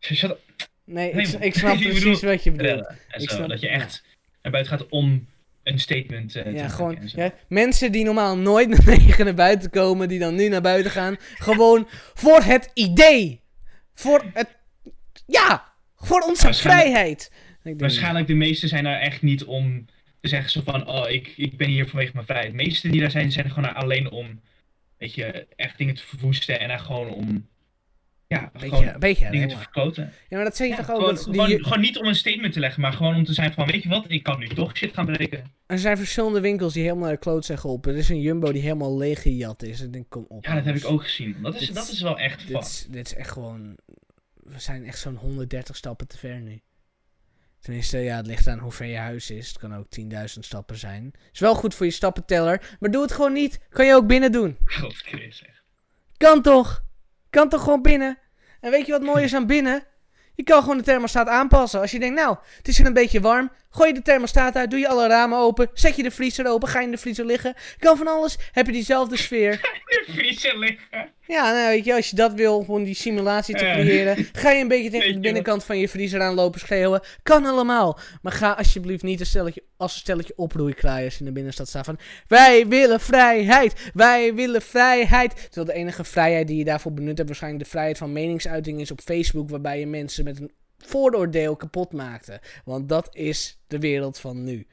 Shut Nee, ik, ik, snap precies wat je bedoelt. Ik snap, dat je echt naar buiten gaat om een statement uh, ja, gewoon, ja, mensen die normaal nooit negen naar buiten komen, die dan nu naar buiten gaan. gewoon voor het idee. Voor het... Ja, voor onze vrijheid. Waarschijnlijk de meesten zijn daar echt niet om te zeggen zo van, oh, ik, ik ben hier vanwege mijn vrijheid. De meesten die daar zijn, zijn gewoon alleen om, weet je, echt dingen te verwoesten en daar gewoon om ja, beetje, een beetje dingen te verkloten. Ja, maar dat zeg je toch ook? Gewoon, gewoon, gewoon, niet om een statement te leggen, maar gewoon om te zijn van, weet je wat, ik kan nu toch shit gaan breken. Er zijn verschillende winkels die helemaal naar de kloot zijn geholpen. Er is een Jumbo die helemaal leeg gejat is. Ik denk, kom op. Ja, dat heb ik ook gezien. Dat is, dat is wel echt dit, is, dit is echt gewoon... We zijn echt zo'n 130 stappen te ver nu. Tenminste, ja, het ligt aan hoe ver je huis is. Het kan ook 10.000 stappen zijn. Is wel goed voor je stappenteller. Maar doe het gewoon niet. Kan je ook binnen doen. God, Chris, zeg. Kan toch? Kan toch gewoon binnen? En weet je wat mooi is aan binnen? Je kan gewoon de thermostaat aanpassen. Als je denkt, nou, het is er een beetje warm. Gooi je de thermostaat uit, doe je alle ramen open. Zet je de vriezer open, ga je in de vriezer liggen. Kan van alles, heb je diezelfde sfeer. in de vriezer liggen. Ja, nou weet je, als je dat wil, om die simulatie te creëren. Ga je een beetje tegen de binnenkant van je vriezer aanlopen schreeuwen. Kan allemaal. Maar ga alsjeblieft niet een stelletje, als een stelletje oproeikraaiers in de binnenstad staan van... Wij willen vrijheid, wij willen vrijheid. Terwijl de enige vrijheid die je daarvoor benut hebt waarschijnlijk de vrijheid van meningsuiting is op Facebook. Waarbij je mensen met een vooroordeel kapot maakte. Want dat is de wereld van nu.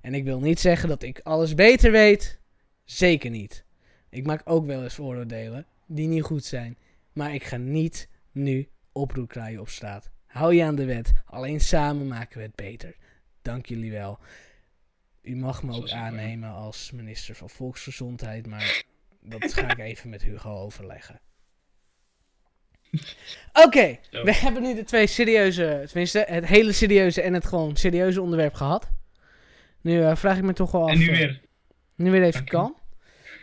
En ik wil niet zeggen dat ik alles beter weet. Zeker niet. Ik maak ook wel eens vooroordelen die niet goed zijn. Maar ik ga niet nu oproep kraaien op straat. Hou je aan de wet. Alleen samen maken we het beter. Dank jullie wel. U mag me ook aannemen als minister van Volksgezondheid, maar dat ga ik even met Hugo overleggen. Oké, we hebben nu de twee serieuze, tenminste het hele serieuze en het gewoon serieuze onderwerp gehad. Nu uh, vraag ik me toch wel af. En nu weer? Nu weer even kalm.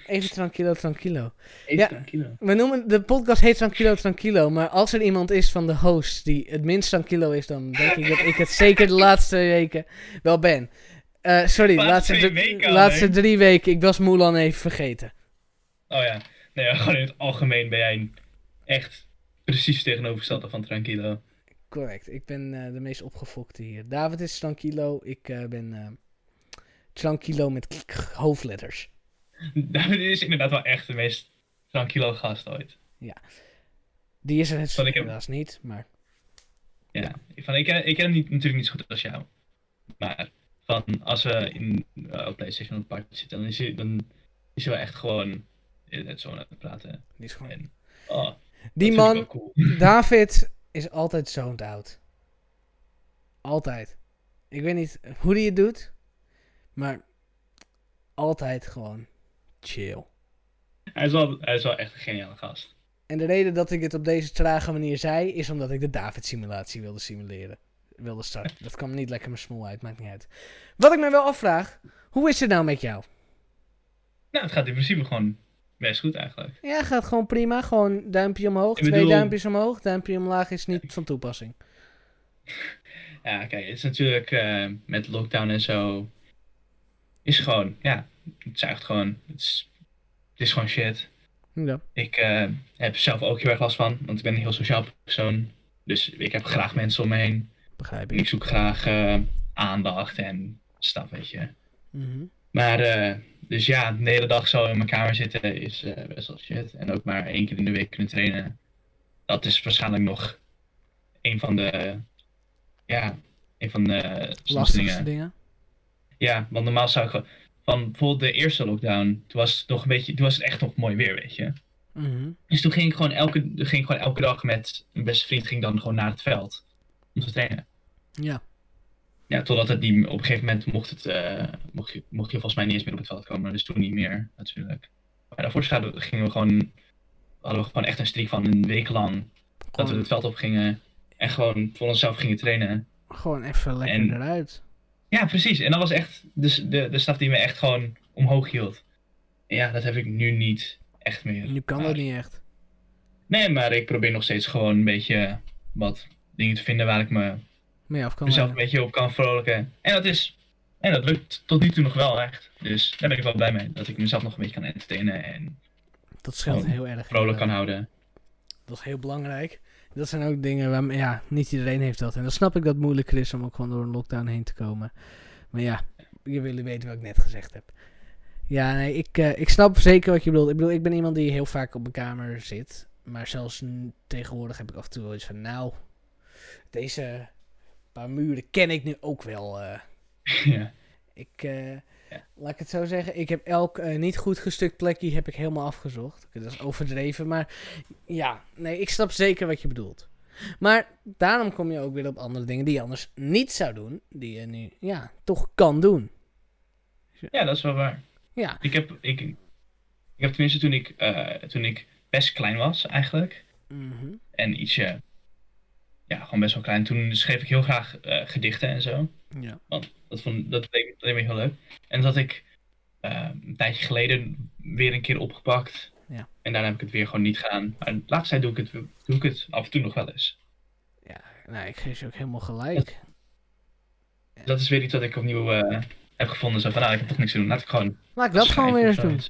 Even tranquilo, tranquilo. Even ja, tranquilo. We noemen, de podcast heet Tranquilo, Tranquilo. Maar als er iemand is van de host die het minst tranquilo is, dan denk ik dat ik het zeker de laatste weken wel ben. Uh, sorry, de laatste, drie weken, laatste drie weken. Ik was Mulan even vergeten. Oh ja. Nee, gewoon in het algemeen ben jij echt precies tegenovergestelde van Tranquilo. Correct. Ik ben uh, de meest opgefokte hier. David is Tranquilo. Ik uh, ben uh, Tranquilo met hoofdletters. David is inderdaad wel echt de meest Tranquilo gast ooit. Ja. Die is er zo helaas niet, maar... Ja, Van, ik, ken, ik ken hem niet, natuurlijk niet zo goed als jou. Maar van als we in uh, op PlayStation op party zitten, dan is hij, dan is hij wel echt gewoon net zo aan het praten. Die is gewoon... En, oh, die man, David, is altijd zo'n oud. Altijd. Ik weet niet hoe hij het doet, maar altijd gewoon chill. Hij is wel, hij is wel echt een geniale gast. En de reden dat ik het op deze trage manier zei, is omdat ik de David-simulatie wilde simuleren. wilde starten. Dat kwam niet lekker mijn smoel uit, maakt niet uit. Wat ik me wel afvraag, hoe is het nou met jou? Nou, het gaat in principe gewoon best goed eigenlijk. Ja, gaat gewoon prima. Gewoon duimpje omhoog, twee duimpjes omhoog. Duimpje omlaag is niet van toepassing. Ja, kijk, het is natuurlijk eh, met lockdown en zo. Is gewoon, ja, het zuigt gewoon. Het is, het is gewoon shit. Ja. Ik eh, heb zelf ook heel erg last van, want ik ben een heel sociaal persoon. Dus ik heb graag mensen om me heen. Begrijp En ik. ik zoek graag eh, aandacht en staf, weet je. Mhm. Maar, eh, dus ja, de hele dag zo in mijn kamer zitten is eh, best wel shit. En ook maar één keer in de week kunnen trainen. Dat is waarschijnlijk nog een van de, ja, een van de Lastigste dingen. Ja, want normaal zou ik gewoon, van bijvoorbeeld de eerste lockdown, toen was het nog een beetje, toen was het echt nog mooi weer, weet je. Mhm. Dus toen ging ik gewoon elke, ging ik gewoon elke dag met mijn beste vriend ging dan gewoon naar het veld om te trainen. Ja. Ja, totdat het niet, op een gegeven moment mocht, het, eh, mocht, je, mocht je volgens mij niet eens meer op het veld komen. Dus toen niet meer, natuurlijk. Maar daarvoor gingen we gewoon, hadden we gewoon echt een streak van een week lang. Dat we het veld op gingen en gewoon voor onszelf gingen trainen. gewoon even lekker En- eruit. Ja, precies. En dat was echt de, de, de staf die me echt gewoon omhoog hield. En ja, dat heb ik nu niet echt meer. Nu kan Maar- dat niet echt. Nee, maar ik probeer nog steeds gewoon een beetje wat dingen te vinden waar ik me, Mee af kan mezelf een beetje op kan vrolijken. En dat is, en dat lukt tot nu toe nog wel echt. Dus daar ben ik wel blij mee. Dat ik mezelf nog een beetje kan entertainen en Dat scheelt heel erg. vrolijk kan houden. Dat is heel belangrijk. Dat zijn ook dingen waar, ja, niet iedereen heeft dat. En dan snap ik dat het moeilijker is om ook gewoon door een lockdown heen te komen. Maar ja, je willen weten wat ik net gezegd heb. Ja, nee, ik, eh, ik snap zeker wat je bedoelt. Ik bedoel, ik ben iemand die heel vaak op mijn kamer zit. Maar zelfs tegenwoordig heb ik af en toe wel iets van, nou, deze paar muren ken ik nu ook wel. eh. ja. Ik, Ja. laat ik het zo zeggen, ik heb elk eh, niet goed gestukt plekje heb ik helemaal afgezocht. Dat is overdreven, maar ja, nee, ik snap zeker wat je bedoelt. Maar daarom kom je ook weer op andere dingen die je anders niet zou doen, die je nu, ja, toch kan doen. ja, dat is wel waar. Ja, Ik heb, ik, ik heb tenminste toen ik, toen ik best klein was eigenlijk. mhm, En ietsje, ja, gewoon best wel klein. Toen schreef ik heel graag eh, gedichten en zo. ja, Want dat, vond, dat deed, dat me heel leuk. En dat had ik eh, een tijdje geleden weer een keer opgepakt. Ja. En daarna heb ik het weer gewoon niet gedaan. Maar de laatste tijd doe ik het, doe ik het af en toe nog wel eens. nou, ik geef je ook helemaal gelijk. Dat is weer iets wat ik opnieuw eh, heb gevonden. Zo van, nou, ik heb toch niks te doen. Laat ik gewoon Laat ik dat gewoon weer eens doen.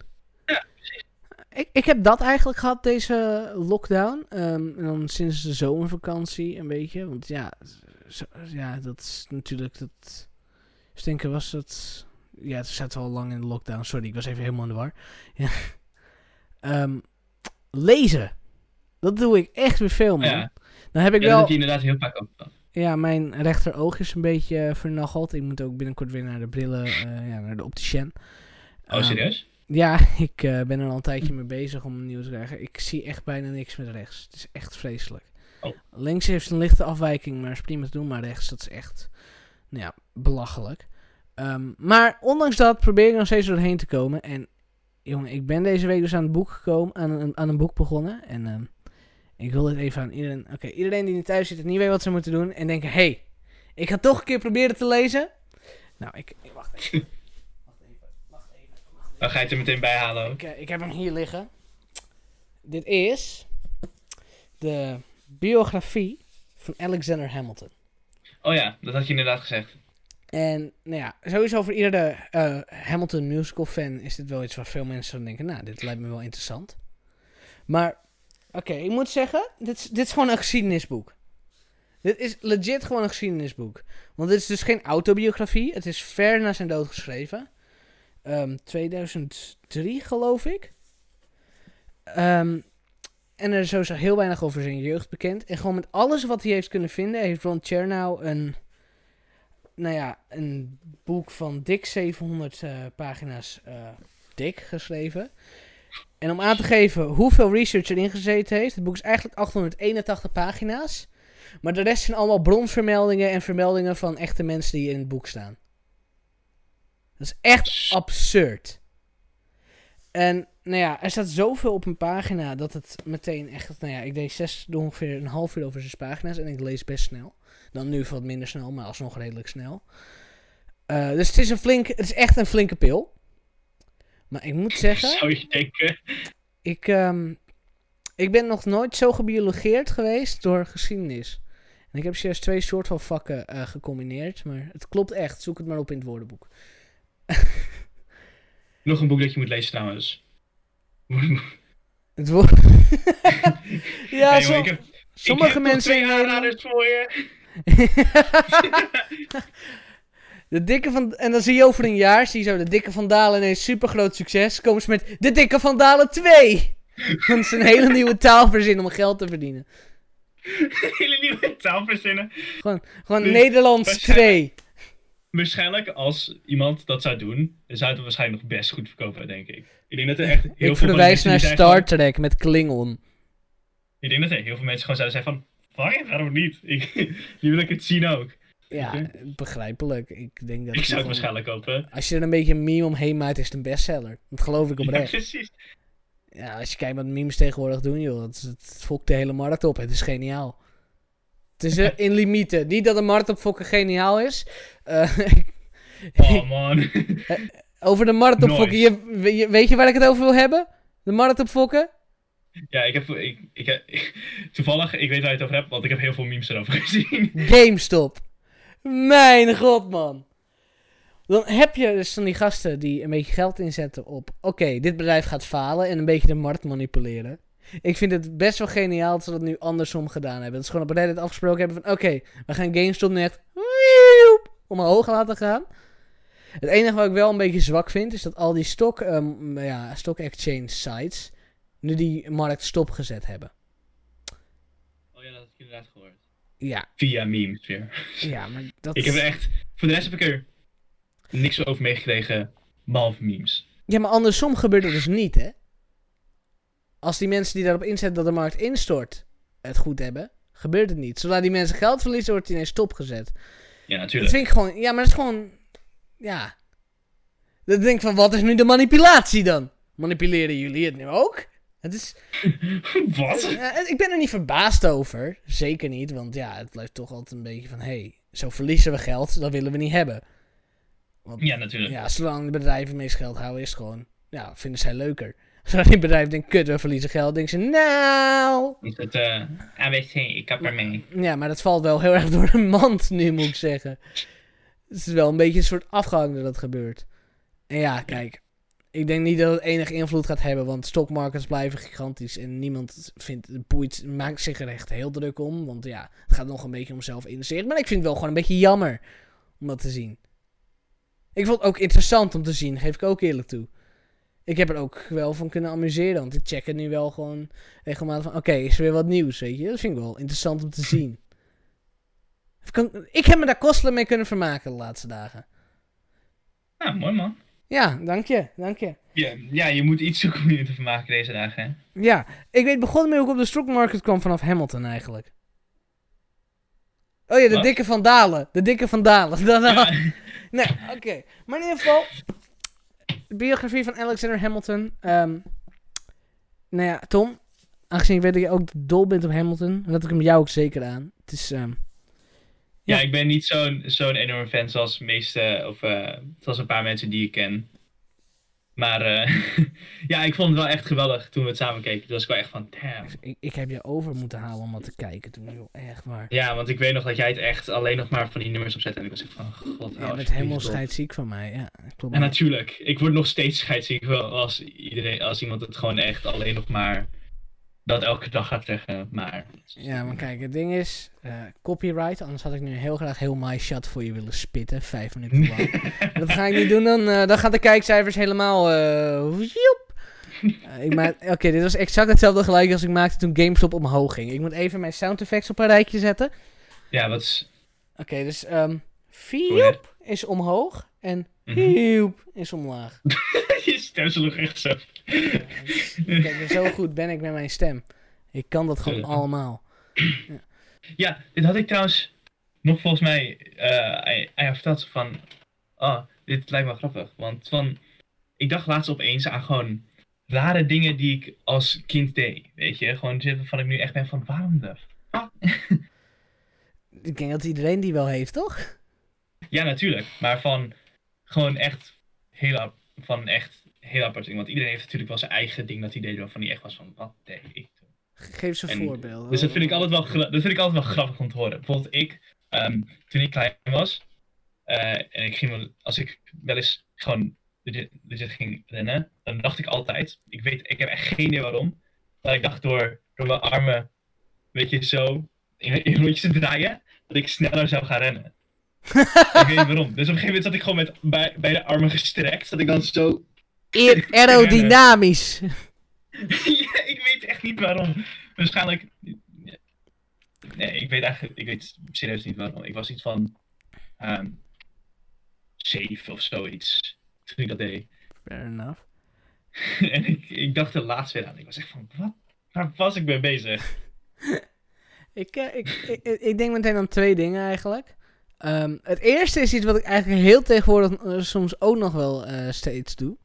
Ik, ik heb dat eigenlijk gehad, deze lockdown. Ehm, en dan sinds de zomervakantie een beetje. Want ja, zo- ja dat is natuurlijk... Dat, Stinker was dat... Ja, het zat al lang in de lockdown. Sorry, ik was even helemaal in de war. Ja. Ehm, lezen. Dat doe ik echt weer veel, man. Ja, Dan heb ik ja, wel... heb je inderdaad heel vaak ook. Ja, mijn rechteroog is een beetje eh, vernacheld. Ik moet ook binnenkort weer naar de brillen, eh, ja, naar de opticien. Oh, Ehm, serieus? Ja, ik eh, ben er al een tijdje mee bezig om een nieuw te krijgen. Ik zie echt bijna niks met rechts. Het is echt vreselijk. Oh. Links heeft een lichte afwijking, maar is prima te doen. Maar rechts, dat is echt, nou ja, belachelijk. Ehm, maar ondanks dat probeer ik nog steeds doorheen te komen. En jongen, ik ben deze week dus aan het boek gekomen, aan een, aan een boek begonnen. En ehm, ik wil het even aan iedereen, oké, iedereen die nu thuis zit en niet weet wat ze moeten doen. En denken, hey, ik ga toch een keer proberen te lezen. Nou, ik, ik- wacht even. wacht even, wacht even. Wacht even. Dan ga je het er meteen bij halen ook. Ik, ik heb hem hier liggen. Dit is de biografie van Alexander Hamilton. Oh ja, dat had je inderdaad gezegd. En nou ja, sowieso voor iedere eh, Hamilton musical fan is dit wel iets waar veel mensen van denken, nou, dit lijkt me wel interessant. Maar, oké, ik moet zeggen, dit is, dit is gewoon een geschiedenisboek. Dit is legit gewoon een geschiedenisboek. Want dit is dus geen autobiografie. Het is ver na zijn dood geschreven. Ehm 2003, geloof ik. Ehm, en er is sowieso heel weinig over zijn jeugd bekend. En gewoon met alles wat hij heeft kunnen vinden, heeft Ron Chernow een, nou ja, een boek van dik 700 eh, pagina's eh, dik geschreven. En om aan te geven hoeveel research erin gezeten heeft, het boek is eigenlijk 881 pagina's. Maar de rest zijn allemaal bronvermeldingen en vermeldingen van echte mensen die in het boek staan. Dat is echt absurd. En nou ja, er staat zoveel op een pagina dat het meteen echt... Nou ja, ik deed zes, ongeveer een half uur over zes pagina's en ik lees best snel. Dan nu wat minder snel, maar alsnog redelijk snel. Uh, dus het is, een flink, het is echt een flinke pil. Maar ik moet zeggen... Zou je denken? Ik, um, ik ben nog nooit zo gebiologeerd geweest door geschiedenis. En ik heb juist twee soorten van vakken uh, gecombineerd. Maar het klopt echt. Zoek het maar op in het woordenboek. Nog een boek dat je moet lezen trouwens. Het woord. ja, zo, heb, sommige mensen. Twee aanraders voor je. de dikke van. En dan zie je over een jaar. Zie je zo de dikke van Dalen ineens super groot succes. Komen ze met de dikke van Dalen 2. Dat is een hele nieuwe taal verzinnen om geld te verdienen. hele nieuwe taal verzinnen. Gewoon, gewoon Dus Nederlands waarschijnlijk- 2. Waarschijnlijk als iemand dat zou doen, dan zou het waarschijnlijk nog best goed verkopen, denk ik. Ik denk dat er echt heel veel Ik verwijs naar Star Trek met Klingon. Ik denk dat er heel veel mensen gewoon zouden zijn van, fuck, waarom niet? Ik, nu wil ik het zien ook. Ja, begrijpelijk. Ik denk dat Ik zou het waarschijnlijk kopen. Als je er een beetje een meme omheen maakt, is het een bestseller. Dat geloof ik Ja, oprecht. precies. Ja, als je kijkt wat memes tegenwoordig doen, joh. Het, het fokt de hele markt op. Het is geniaal. Eh, in limieten. Niet dat op fokken geniaal is. Eh, Oh man. over de markt op. Je, je- weet je waar ik het over wil hebben? De markt op fokken? ja, ik heb, ik, ik, toevallig, ik weet waar je het over hebt, want ik heb heel veel memes erover gezien. GameStop. Mijn god, man. Dan heb je dus van die gasten die een beetje geld inzetten op... Oké, dit bedrijf gaat falen en een beetje de markt manipuleren. Ik vind het best wel geniaal dat ze dat nu andersom gedaan hebben. Dat ze gewoon op Reddit afgesproken hebben van... Oké, we gaan GameStop nu echt... wieup omhoog laten gaan. Het enige wat ik wel een beetje zwak vind... is dat al die stock, ehm, ja, stock exchange sites... nu die markt stopgezet hebben. Oh ja, dat heb ik inderdaad gehoord. Ja, Via memes weer. ja maar dat... Ik heb er echt, voor de rest heb ik er niks over meegekregen, behalve memes. Ja, maar andersom gebeurt het dus niet, hè? Als die mensen die daarop inzetten dat de markt instort het goed hebben, gebeurt het niet. Zodra die mensen geld verliezen, wordt die ineens stopgezet. Ja, Dat natuurlijk. vind ik gewoon... Ja, maar dat is gewoon... Ja. Dan denk ik van, wat is nu de manipulatie dan? Manipuleren jullie het nu ook? Het is... Wat? Ik ben er niet verbaasd over. Zeker niet, want ja, het blijft toch altijd een beetje van... Hé, hey, zo verliezen we geld, dat willen we niet hebben. Want Ja, natuurlijk. ja, zolang de bedrijven het meest geld houden, is het gewoon... Ja, vinden zij leuker. Die bedrijf denkt, kut, we verliezen geld, denken ze, nou... Is het eh AWC, ik kap ermee. Ja, maar dat valt wel heel erg door de mand nu, moet ik zeggen. Het is wel een beetje een soort afgang dat dat gebeurt. En ja, kijk. Ik denk niet dat het enige invloed gaat hebben, want stockmarkets blijven gigantisch. En niemand vindt, boeit, maakt zich er echt heel druk om. Want ja, het gaat nog een beetje om zelf investeren. Maar ik vind het wel gewoon een beetje jammer om dat te zien. Ik vond het ook interessant om te zien, geef ik ook eerlijk toe. Ik heb er ook wel van kunnen amuseren, want ik check het nu wel gewoon regelmatig van... Oké, is er weer wat nieuws, weet je? Dat vind ik wel interessant om te zien. Ik heb me daar kostelijk mee kunnen vermaken de laatste dagen. Nou, mooi man. Ja, dank je, dank je. Ja, ja, je moet iets zoeken om je te vermaken deze dagen, hè? Ja, ik weet begonnen met hoe ik op de stockmarket kwam vanaf Hamilton eigenlijk. Oh ja, de Wat? dikke van Dalen. De dikke van Dalen. Dan- Ja, Nee, oké. Maar in ieder geval, biografie van Alexander Hamilton. ehm nou ja, Tom, aangezien ik weet dat je ook dol bent op Hamilton, laat ik hem jou ook zeker aan. Het is, ehm, ja, ik ben niet zo'n zo'n enorme fan zoals meeste, of eh, zoals een paar mensen die ik ken. Maar eh, ja, ik vond het wel echt geweldig toen we het samen keken. Toen was ik wel echt van, damn. ik, ik heb je over moeten halen om wat te kijken toen, joh. Echt waar. Ja, want ik weet nog dat jij het echt alleen nog maar van die nummers opzet. En ik was echt van, god, Jij hou bent alsjeblieft helemaal scheidsziek van mij, ja. Klopt. En natuurlijk, ik word nog steeds scheidsziek wel als, iedereen, als iemand het gewoon echt alleen nog maar dat elke dag gaat zeggen. Maar Ja, maar kijk, het ding is, eh, copyright, anders had ik nu heel graag heel my shot voor je willen spitten, vijf minuten lang. dat ga ik niet doen, dan, eh, dan gaan de kijkcijfers helemaal, maak- Oké, dit was exact hetzelfde gelijk als ik maakte toen GameStop omhoog ging. Ik moet even mijn sound effects op een rijtje zetten. ja, wat is... Oké, dus. Fiep is omhoog en Mhm. Hiep is omlaag. Je stem sloeg echt zo. Kijk, zo goed ben ik met mijn stem. Ik kan dat gewoon Ja. allemaal. Ja, dit had ik trouwens nog volgens mij aan jou verteld. Van, oh, dit lijkt me grappig. Want van, ik dacht laatst opeens aan gewoon rare dingen die ik als kind deed. Weet je, gewoon zitten waarvan ik nu echt ben van waarom de fuck? Ik denk dat iedereen die wel heeft, toch? Ja, natuurlijk. Maar van gewoon echt heel, van echt heel apart ding. Want iedereen heeft natuurlijk wel zijn eigen ding dat hij deed waarvan hij echt was van wat deed ik toen? Geef eens een En- voorbeeld. Dus dat vind ik altijd wel, dat vind ik altijd wel grappig om te horen. Bijvoorbeeld ik, ehm, toen ik klein was, eh, en ik ging wel, als ik wel eens gewoon legit, legit ging rennen, dan dacht ik altijd, ik weet, ik heb echt geen idee waarom, maar ik dacht door, door mijn armen, weet je, zo in, in rondjes te draaien, dat ik sneller zou gaan rennen. ik weet niet waarom. Dus op een gegeven moment zat ik gewoon met bij, beide armen gestrekt, zat ik dan zo Aer- Aerodynamisch. ja, ik weet echt niet waarom. Waarschijnlijk. Nee, ik weet eigenlijk. Ik weet serieus niet waarom. Ik was iets van. ehm zeven of zoiets. Toen ik dat deed. Fair enough. en ik, ik dacht er laatst weer aan. Ik was echt van. Wat? Waar was ik mee bezig? Ik, eh, ik, ik, ik- ik denk meteen aan twee dingen eigenlijk. Ehm, het eerste is iets wat ik eigenlijk heel tegenwoordig eh, soms ook nog wel eh, steeds doe.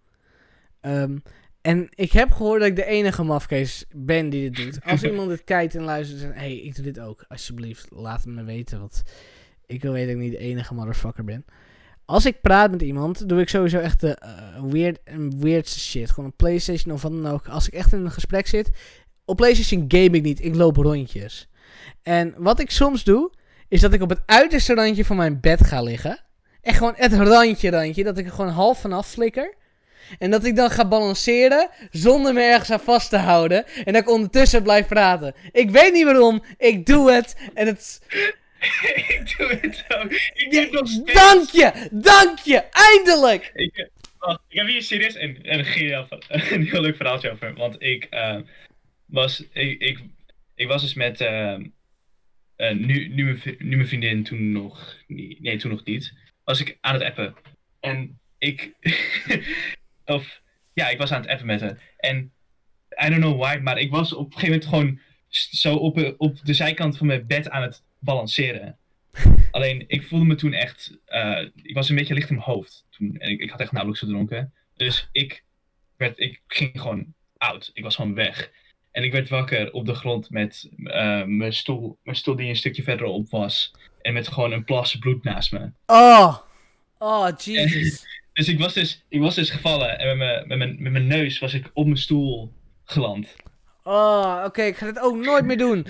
Ehm, en ik heb gehoord dat ik de enige mafkees ben die dit doet. Als iemand dit kijkt en luistert en hey, ik doe dit ook. Alsjeblieft, laat het me weten, want ik wil weten dat ik niet de enige motherfucker ben. Als ik praat met iemand, doe ik sowieso echt de eh, weird, weirdste shit. Gewoon een Playstation of wat dan ook. Als ik echt in een gesprek zit, op Playstation game ik niet, ik loop rondjes. En wat ik soms doe, is dat ik op het uiterste randje van mijn bed ga liggen. Echt gewoon het randje randje, dat ik er gewoon half vanaf flikker. En dat ik dan ga balanceren, zonder me ergens aan vast te houden. En dat ik ondertussen blijf praten. Ik weet niet waarom, ik doe het. En het... ik doe het ook. Ik doe het nog steeds. Dank je, dank je, eindelijk! Ik, wacht, ik heb hier serieus een, een, geniaal een heel leuk verhaaltje over. Want ik eh, was, ik, ik, ik was dus met, eh, nu, nu, mijn, nu mijn vriendin, toen nog niet, nee, toen nog niet, was ik aan het appen. En ik, of, ja, ik was aan het appen met haar. En, I don't know why, maar ik was op een gegeven moment gewoon zo op, eh, op de zijkant van mijn bed aan het balanceren. Alleen, ik voelde me toen echt, eh, ik was een beetje licht in mijn hoofd toen. En ik, ik had echt nauwelijks gedronken. Dus ik, werd, ik ging gewoon oud. Ik was gewoon weg. En ik werd wakker op de grond met eh, mijn, stoel, mijn stoel die een stukje verderop was. En met gewoon een plas bloed naast me. Oh, oh, Jesus. Dus ik was dus, ik was dus gevallen en met mijn, met, mijn, met mijn neus was ik op mijn stoel geland. Oh, oké, ik ga dit ook nooit meer doen.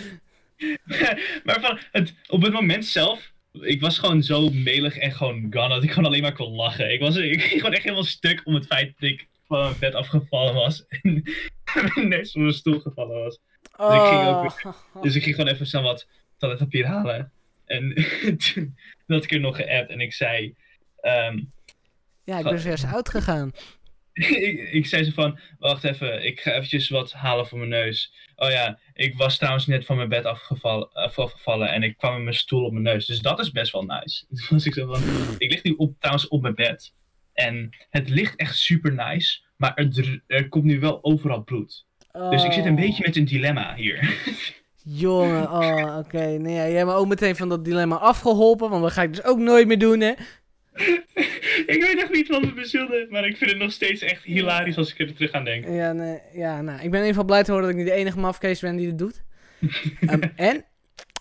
maar van het, op het moment zelf, ik was gewoon zo melig en gewoon gone dat ik gewoon alleen maar kon lachen. Ik, was, ik ging gewoon echt helemaal stuk om het feit dat ik van mijn bed afgevallen was. En mijn neus op mijn stoel gevallen was. ik ging ook Oh. Dus ik ging gewoon even snel wat toiletpapier halen. En toen had ik er nog geappt en ik zei... ehm, Ja, ik ben zojuist uitgegaan. ik, ik zei ze van, wacht even, ik ga eventjes wat halen voor mijn neus. Oh ja, ik was trouwens net van mijn bed afgevallen, af- afgevallen en ik kwam met mijn stoel op mijn neus. Dus dat is best wel nice. Toen was ik zo van, ik lig nu op, trouwens op mijn bed. En het ligt echt super nice, maar er, er komt nu wel overal bloed. Dus ik zit een Oh. beetje met een dilemma hier. Jongen, oh, oké. Nee, ja, jij hebt me ook meteen van dat dilemma afgeholpen, want dat ga ik dus ook nooit meer doen, hè. ik weet echt niet wat me bezielde, maar ik vind het nog steeds echt hilarisch als ik er terug aan denk. Ja, nee, ja, nou, ik ben in ieder geval blij te horen dat ik niet de enige mafkees ben die dit doet. Ehm, en,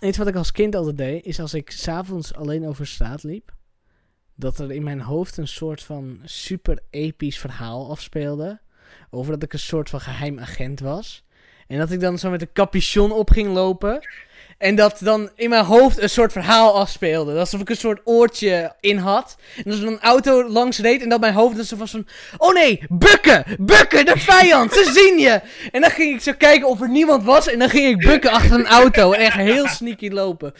iets wat ik als kind altijd deed, is als ik s'avonds alleen over straat liep, dat er in mijn hoofd een soort van super episch verhaal afspeelde, over dat ik een soort van geheim agent was. En dat ik dan zo met een capuchon op ging lopen. En dat dan in mijn hoofd een soort verhaal afspeelde. Alsof ik een soort oortje in had. En als er een auto langs reed en dat mijn hoofd dan zo was van... Oh nee, bukken! Bukken, de vijand! Ze zien je! En dan ging ik zo kijken of er niemand was. En dan ging ik bukken achter een auto. En echt heel sneaky lopen.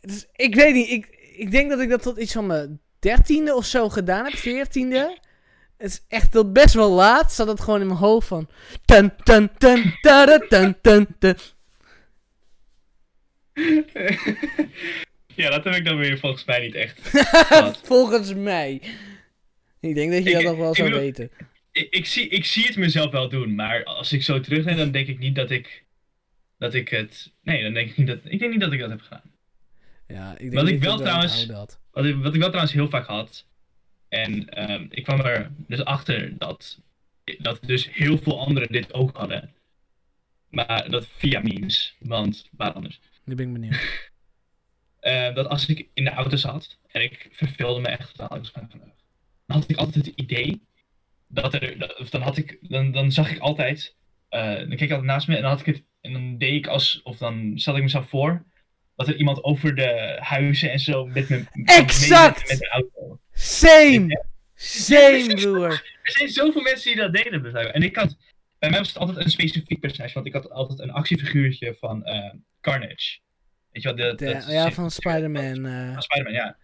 Dus ik weet niet. Ik, ik denk dat ik dat tot iets van mijn dertiende of zo gedaan heb. Veertiende. Het is echt tot best wel laat. Zat het gewoon in mijn hoofd van... Tada, ja, dat heb ik dan weer volgens mij niet echt. Volgens mij. Ik denk dat je Ik- dat nog wel zou bedoel- weten. ik, ik, zie, ik zie het mezelf wel doen, maar als ik zo terugdenk, dan denk ik niet dat ik, dat ik het... Nee, dan denk ik niet dat... Ik denk niet dat ik dat heb gedaan. Ja, ik denk Wat dat ik wel dat trouwens- onthouden had. Wat ik, wat ik wel trouwens heel vaak had, en ehm, ik kwam er dus achter dat dat dus heel veel anderen dit ook hadden. Maar dat via memes, want waar anders. Nu ben ik benieuwd. Eh, dat als ik in de auto zat en ik verveelde me echt totaal, van, dan had ik altijd het idee dat er, dat- of dan had ik, dan, dan zag ik altijd, eh, dan keek ik altijd naast me en dan had ik het, en dan deed ik als, of dan stelde ik mezelf voor, dat er iemand over de huizen en zo met me Exact! met de auto. Same! Same, broer. Er zijn zoveel mensen die dat deden. blijkbaar. En ik had, bij mij was het altijd een specifiek personage, want ik had altijd een actiefiguurtje van eh, Carnage. Weet je wat? De- dat- ja, van Spider-Man. eh. Van Spider-Man, ja.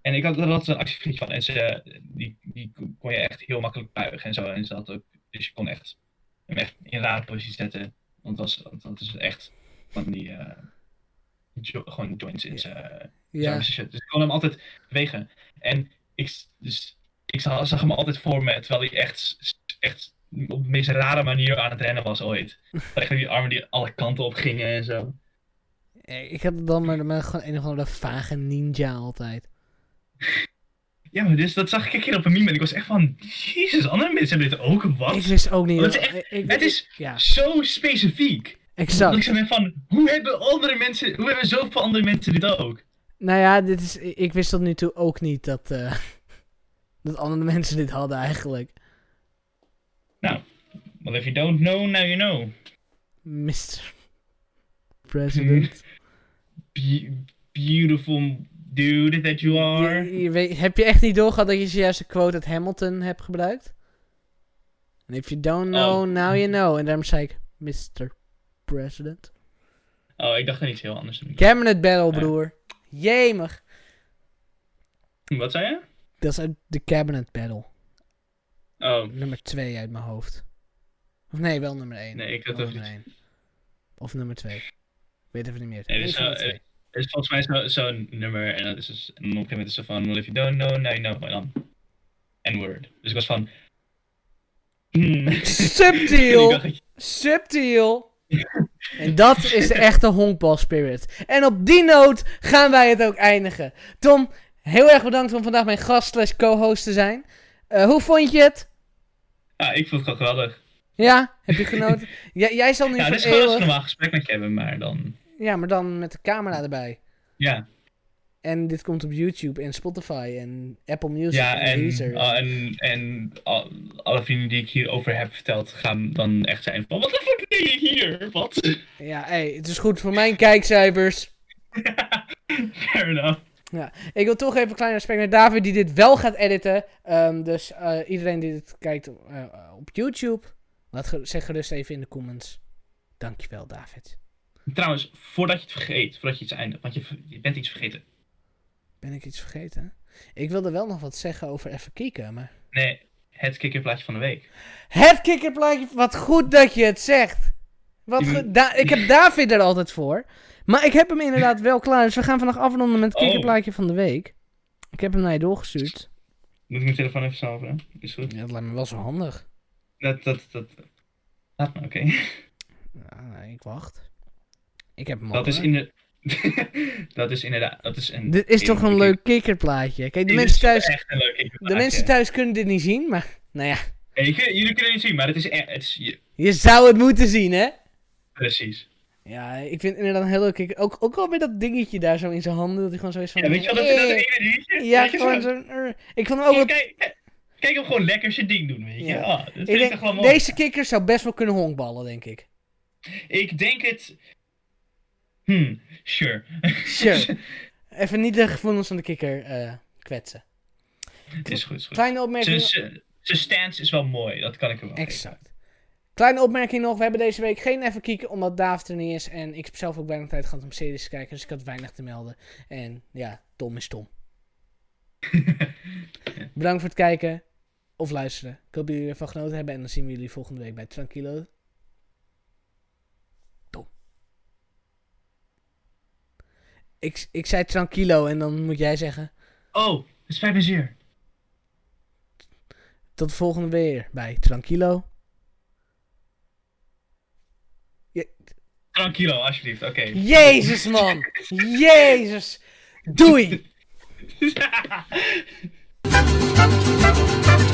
En ik had er altijd een actiefiguurtje van. En ze, die, die kon je echt heel makkelijk buigen en zo. En ze had ook, dus je kon echt, hem echt in een rare positie zetten. Want het was, het is echt van die, eh, jo- gewoon joints in zijn ja. ja. shit. Dus ik kon hem altijd bewegen. En ik, dus, ik zag, hem altijd voor me, terwijl hij echt, echt op de meest rare manier aan het rennen was ooit. Echt die armen die alle kanten op gingen en zo. Ik heb het dan maar met gewoon een of andere vage ninja altijd. Ja, maar dus dat zag ik een keer op een meme en ik was echt van, jezus, andere mensen hebben dit ook, wat? Ik wist ook niet. Het is ik- ik- het is- Ja, Zo specifiek. Ik exact. zo ben van, hoe hebben andere mensen, hoe hebben zoveel andere mensen dit ook? Nou ja, dit is, ik wist tot nu toe ook niet dat, eh, dat andere mensen dit hadden eigenlijk. Well, if you don't know, now you know. Mr. President. Be- beautiful dude that you are. Je- je weet- heb je echt niet doorgehad dat je zojuist de quote uit Hamilton hebt gebruikt? And if you don't know, Oh. now you know. En daarom zei ik, Mr. President. Oh, ik dacht aan iets heel anders. Cabinet battle, broer. Jemig. Wat zei je? Dat is uit de Cabinet battle. Oh, Nummer 2 uit mijn hoofd. Of nee, wel nummer 1. Nee, ik had wel nummer niet. 1. Of nummer 2. Weet even niet meer. Nee, dus, eh, er is volgens mij zo- zo'n nummer en, dat is dus, en op een gegeven moment is van, well, if you don't know, now you know, dan N-word. Dus ik was van, hmm. Subtiel! Subtiel! En dat is de echte honkbal spirit. En op die noot gaan wij het ook eindigen. Tom, heel erg bedankt om vandaag mijn gast slash co-host te zijn. Eh, hoe vond je het? Ja, ik vond het geweldig. Ja, heb je genoten? Jij- jij zal nu Ja, dit is gewoon als een eeuwig... normaal gesprek met je hebben, maar dan, Ja, maar dan met de camera erbij. ja. En dit komt op YouTube en Spotify en Apple Music Ja, en, en, Deezer. ah, en, en al- alle vrienden die ik hierover heb verteld, gaan dan echt zijn van, wat de fuck doe je hier? Wat? Ja, hey, het is goed voor mijn kijkcijfers. Fair enough. Ik wil toch even een klein respect naar David die dit wel gaat editen. Ehm, dus eh, iedereen die dit kijkt eh, op YouTube, laat ge- zeg gerust even in de comments. Dankjewel, David. Trouwens, voordat je het vergeet, voordat je iets eindigt, want je, je bent iets vergeten. Ben ik iets vergeten? Ik wilde wel nog wat zeggen over even kieken, maar... Nee, het kikkerplaatje van de week. Het kikkerplaatje, wat goed dat je het zegt. Wat goed, ik heb David er altijd voor. Maar ik heb hem inderdaad wel klaar, dus we gaan vandaag afronden met het Oh. kikkerplaatje van de week. Ik heb hem naar je doorgestuurd. Moet ik mijn telefoon even snel openen? Is goed. Ja, dat lijkt me wel zo handig. Dat, dat, dat. Laat maar, oké. Ja, nee, ik wacht. Ik heb hem al Dat is in de. dat is inderdaad. Dat is een, Dit is toch een leuk kikkerplaatje. Kijk, de mensen is thuis, de mensen thuis kunnen dit niet zien, maar nou ja, kun- jullie kunnen het niet zien, maar het is echt. Het is, je- je zou het moeten zien, hè? precies. Ja, ik vind inderdaad een heel leuk kikker. Ook, ook al met dat dingetje daar zo in zijn handen, dat hij gewoon zo is van... Ja, weet je wel, dat, dat "Hey." ene dingetje? Ja, gewoon zo? zo... Ik vond hem ook... Wat- Kijk, kijk, hem gewoon lekker zijn ding doen, weet je. Ja. Ja. dat vind Ik toch wel mooi. deze kikker zou best wel kunnen honkballen, denk ik. Ik denk het. Hmm, sure. Sure. Even niet de gevoelens van de kikker eh, kwetsen. is goed, is goed. Kleine opmerking... Zijn- stance is wel mooi, dat kan ik er wel. Exact. Kleine opmerking nog. We hebben deze week geen even kieken omdat David er niet is. En ik heb zelf ook weinig tijd gehad om series te kijken. Dus ik had weinig te melden. En ja, Tom is Tom. Bedankt voor het kijken of luisteren. Ik hoop dat jullie ervan genoten hebben. En dan zien we jullie volgende week bij Tranquilo. Ik, ik zei Tranquilo en dan moet jij zeggen... Oh, het spijt me zeer. Tot de volgende weer bij Tranquilo. Tranquilo, alsjeblieft, oké. Jezus man! Jezus! Doei!